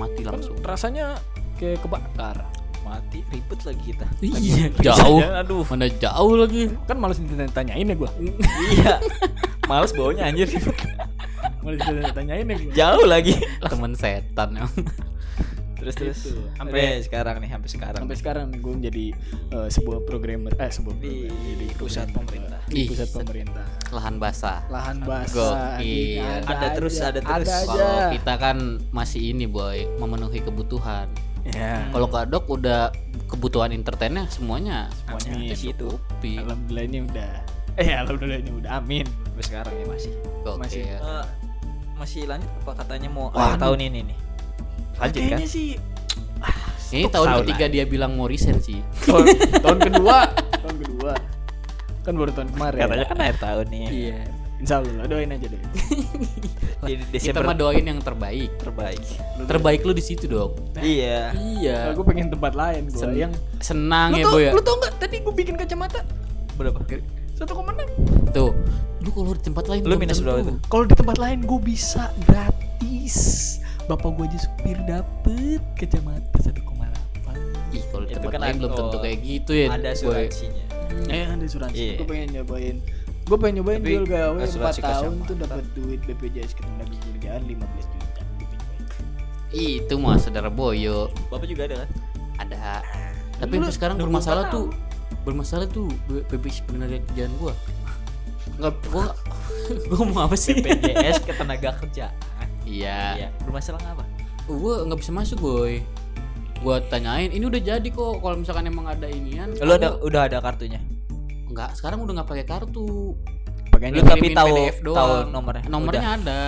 mati kan langsung. rasanya kayak kebakar. Mati ribet lagi kita. Iya jauh. Aduh. Mana jauh lagi. Kan malas ditanyain ya gue iya. Males baunya anjir. Malas ditanyain ya gue jauh lagi. Temen setan ya terus terus. Gitu. sampai sekarang nih sampai sekarang sampai sekarang gue menjadi eh, sebuah programmer eh sebuah Di programmer, pusat pemerintah. di pusat pemerintah. lahan basah. Lahan basah anjing, Ada terus, ada terus. ada aja. Kalau kita kan masih ini boy memenuhi kebutuhan. Ya kalau kadok udah kebutuhan entertainnya semuanya semuanya Amin. ke situ alhamdulillah ini udah eh alhamdulillah ini udah amin. Sampai sekarang ya masih. Gokil. Masih. Eh, masih lanjut apa katanya mau Wah, akhir tahun ini nih lanjut kan? Kayaknya sih ini tahun tahun ketiga dia bilang mau resign sih. Tahun, tahun kedua. Tahun kedua. Kan baru tahun kemarin. Katanya kan akhir tahun nih. Iya. Insya Allah doain aja deh. Di kita Desember. mah doain yang terbaik. Terbaik. Terbaik lu di situ dong. Iya. Iya. Gue pengen tempat lain gue Sen- yang senang lu ya tau, boy ya? lu tau nggak? Tadi gue bikin kacamata. Berapa? Satu koma enam. Tuh. Lu kalau di tempat lain Lu minus berapa itu? kalau di tempat lain gue bisa gratis bapak gue aja supir dapet kacamata satu koma delapan. Ih kalau Itu tempat kan lain belum tentu kayak gitu ya ada asuransinya. Eh ada asuransi. Iya. gue pengen nyobain. Gue pengen nyobain Tapi jual gawe 4 tahun tuh dapat duit BPJS ketenaga kerjaan 15 juta Gua pengen nyobain. Ih, itu mah saudara boyo. Bapak juga ada kan? Ada. Tapi Lu sekarang 24 bermasalah tuh bermasalah tuh BPJS penenaga kerjaan gua. Nggak. Gua nggak- gua mau apa sih? BPJS ketenaga kerjaan iya. Iya. Bermasalah apa gua nggak bisa masuk boy. Gua tanyain ini udah jadi kok kalau misalkan emang ada inian. Lu ada udah ada kartunya? Nggak sekarang udah nggak pakai kartu. Dia tapi tahu PDF doang. tahu nomornya? Nomornya ada.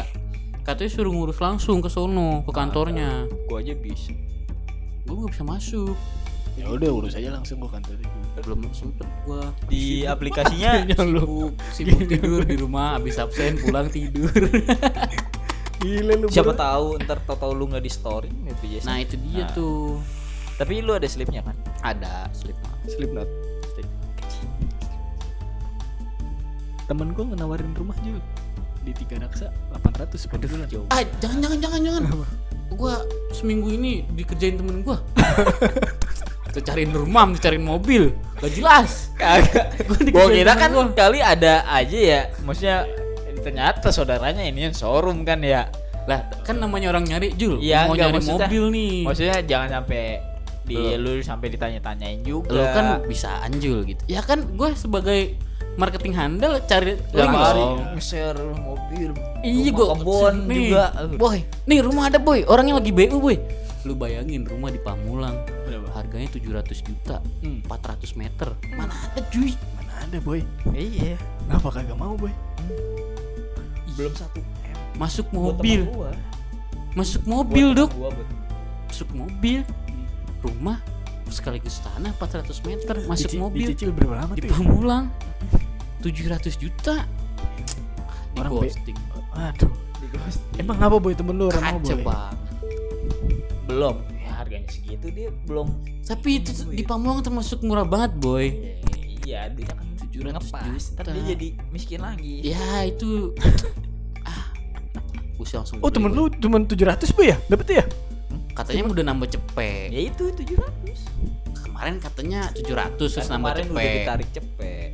Katanya suruh ngurus langsung ke sono ke kantornya. Udah. gua aja bisa. Gua nggak bisa masuk. Ya udah urus aja langsung gue kantor belum sempet gua. Di aplikasinya sibuk sibuk tidur di rumah habis absen pulang tidur gila lu siapa bro. tahu ntar tau tahu lu nggak di story BPJS nah itu dia Nah. tuh. Tapi lu ada slipnya kan? Ada slip Slipknot. Temen gue ngenawarin rumah juga. Di tiga raksa 800 per bulan. ah jangan jangan jangan jangan. Gua seminggu ini dikerjain temen gua. Kita cariin rumah dicariin mobil. Gak jelas. Kagak. Gua Gua kira kan gua. kali ada aja ya. Maksudnya ternyata saudaranya ini yang showroom kan ya. Lah, kan namanya orang nyari Jul. Iya, mau enggak, nyari maksudnya- mobil nih. Maksudnya jangan sampai di Lu- lu sampai ditanya-tanyain juga. Lo kan bisa anjul gitu. Ya kan gue sebagai marketing handal cari dong. nge-share mobil. Iya gue kebun nih, juga. Boy, nih rumah ada boy. Orangnya lagi BU boy. Lu bayangin rumah di Pamulang. Berapa? Harganya 700 juta. Hmm. 400 meter. Mana ada cuy? Mana ada boy? Iya. Kenapa kagak mau boy? Belum satu M. Masuk mobil. gua. Masuk mobil, Buat Dok. temen gua, buat- Masuk mobil. Rumah sekaligus tanah 400 meter. Masuk Dici- mobil Dicicil berapa lama di tuh? ya? Pamulang. 700 juta. Di Orang be- ghosting. Aduh. Di ghost. Emang apa boy temen lu orang mau Kaca boy? banget. belum ya harganya segitu dia belum Tapi itu tuh di Pamulang termasuk murah banget, boy. iya dia kan 700 ngepas juta. ntar dia jadi miskin lagi Ya itu sih langsung Oh temen lu cuma 700 boy ya? Dapet ya? katanya udah nambah cepet. ya itu 700 Kemarin katanya 700 terus kan nambah kemarin udah cepet. ditarik cepet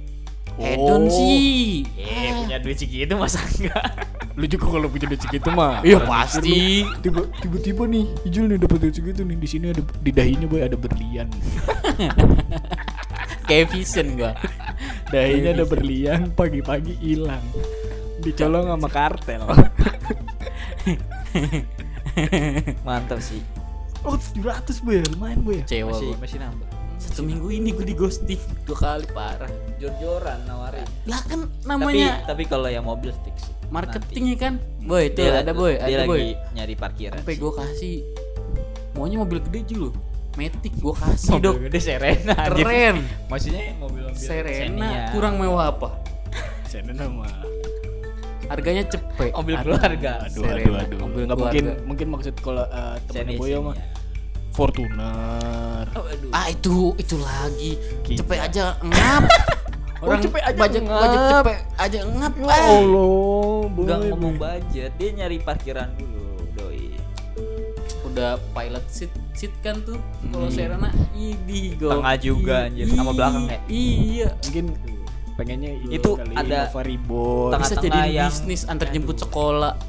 Hedon Oh. sih. eh Ah. punya duit segitu masa enggak Lu juga kalau punya duit segitu mah. Iya Orang pasti. tiba-tiba nih Ijul nih dapat duit segitu nih di sini ada di dahinya boy ada berlian. Kayak vision gua. Dahinya ada berlian pagi-pagi hilang. Dicolong sama kartel. mantap sih Oh 700 boy lumayan boy ya. Cewa masih masih nambah Satu minggu ini gue di ghosting dua kali parah. jor-joran nawarin Lah kan tapi namanya tapi kalau yang mobil stick sih marketingnya kan. Boy, tuh Dia- ada boy, dia ada boy. lagi nyari parkiran Sampai gue kasih maunya mobil gede juga loh. Matic gue kasih dok. mobil gede Serena. Keren. maksudnya mobil-mobil Serena Xenia. kurang mewah apa? Saya nama. Harganya cepet. mobil Aduh. keluarga Aduh Serena, aduh aduh. mobil Nggak mungkin mungkin maksud kalau uh, temennya Xenia, Boyo mah Xenia. Fortuner. Oh, aduh. Ah itu itu lagi. Kita. Cepet aja ngap. Oh, cepet aja budget, ngap. budget cepet aja ngap. Ya Ah. Allah, boy. Enggak ngomong budget, dia nyari parkiran dulu, doi. Udah pilot seat seat kan tuh. Kalau Hmm. Serena ini go. Tengah juga, anjir. Sama belakang ya? Iya. Mungkin pengennya Itu kali ada Innova Reborn. tengah- Bisa jadi yang- bisnis antar jemput sekolah.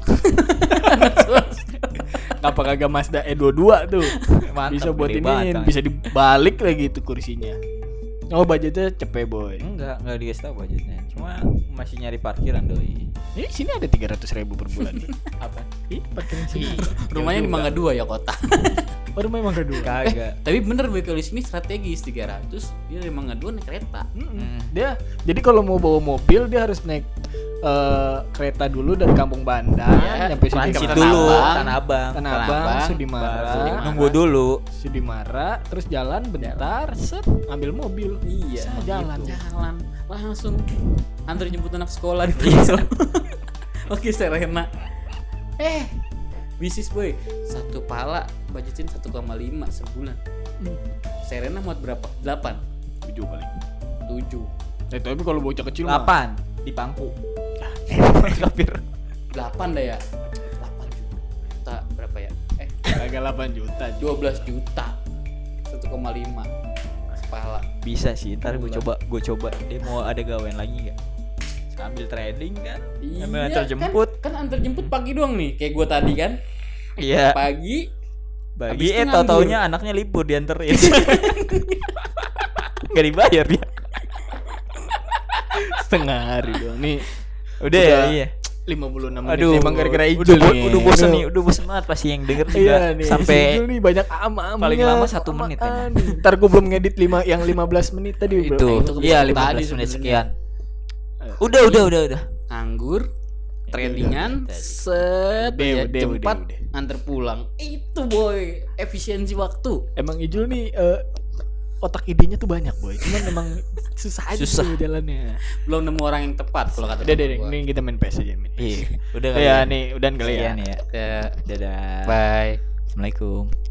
Kenapa kagak Mazda E22 tuh? Mantap, bisa buat ini, banget, bisa dibalik lagi tuh kursinya. Oh budgetnya cepet boy. Enggak, enggak dikasih tahu budgetnya. Cuma masih nyari parkiran doi. Ini sini ada 300 ribu per bulan. Apa? Ih, parkiran sini. Rumahnya di Mangga Dua ya kota. Oh, rumah emang kedua. Kagak. Tapi bener boy kalau di sini strategis 300 dia dari Mangga Dua naik kereta. Hmm. Dia jadi kalau mau bawa mobil dia harus naik eh, kereta dulu dari Kampung Bandar Ya, nyampe Transit dulu, Abang. Tanah Abang. Tanah Abang, Abang, Sudimara. Nunggu dulu. Sudimara, terus jalan bentar, set, ambil mobil. Iya, Set, jalan. jalan langsung antar jemput anak sekolah di Prism. Oke, Serena. Eh, bisnis boy, satu pala budgetin 1,5 sebulan. Hmm. Serena muat berapa? 8 Tujuh paling. 7 Eh, tapi kalau bocah kecil mah 8 di Pangku. Kapir. 8 dah ya 8 juta berapa ya eh kagak 8 juta. 12 juta 1,5 sepala Bisa sih, ntar gue coba, gue coba. Dia mau ada gawean lagi nggak? Sambil trading kan? Iya, antar jemput. kan, kan antar jemput pagi doang nih kayak gua tadi kan Iya. pagi Bagi Habis itu eh tau taunya anaknya libur dianterin. Gak dibayar dia. Setengah hari dong. Nih Udah, ya, Udah. iya. 56 menit Aduh, emang gara-gara udah, Ijul bo- nih. udah bosen Aduh. nih, udah bosen banget pasti yang denger juga Iya nih, sampai si Ijul nih banyak am-amnya. paling lama satu menit kan. Amaan nih. Ntar gue belum ngedit lima, yang 15 menit tadi. itu. bro. itu Iya, tadi 15 menit sebenarnya. sekian. Udah, udah, udah, udah. nganggur tradingan set Udah, ya, udah, cepat udah, antar pulang itu boy efisiensi waktu Emang Ijul nih eh, otak idenya tuh banyak boy. Cuman emang susah aja Susah. tuh jalannya. belum nemu orang yang tepat kalau kata Udah deh, ini kita main PS aja main. PS. Iya, udah Oh kali ya ya. nih, udah kali ya. Sekian ya. Ya, Dadah. bye Assalamualaikum.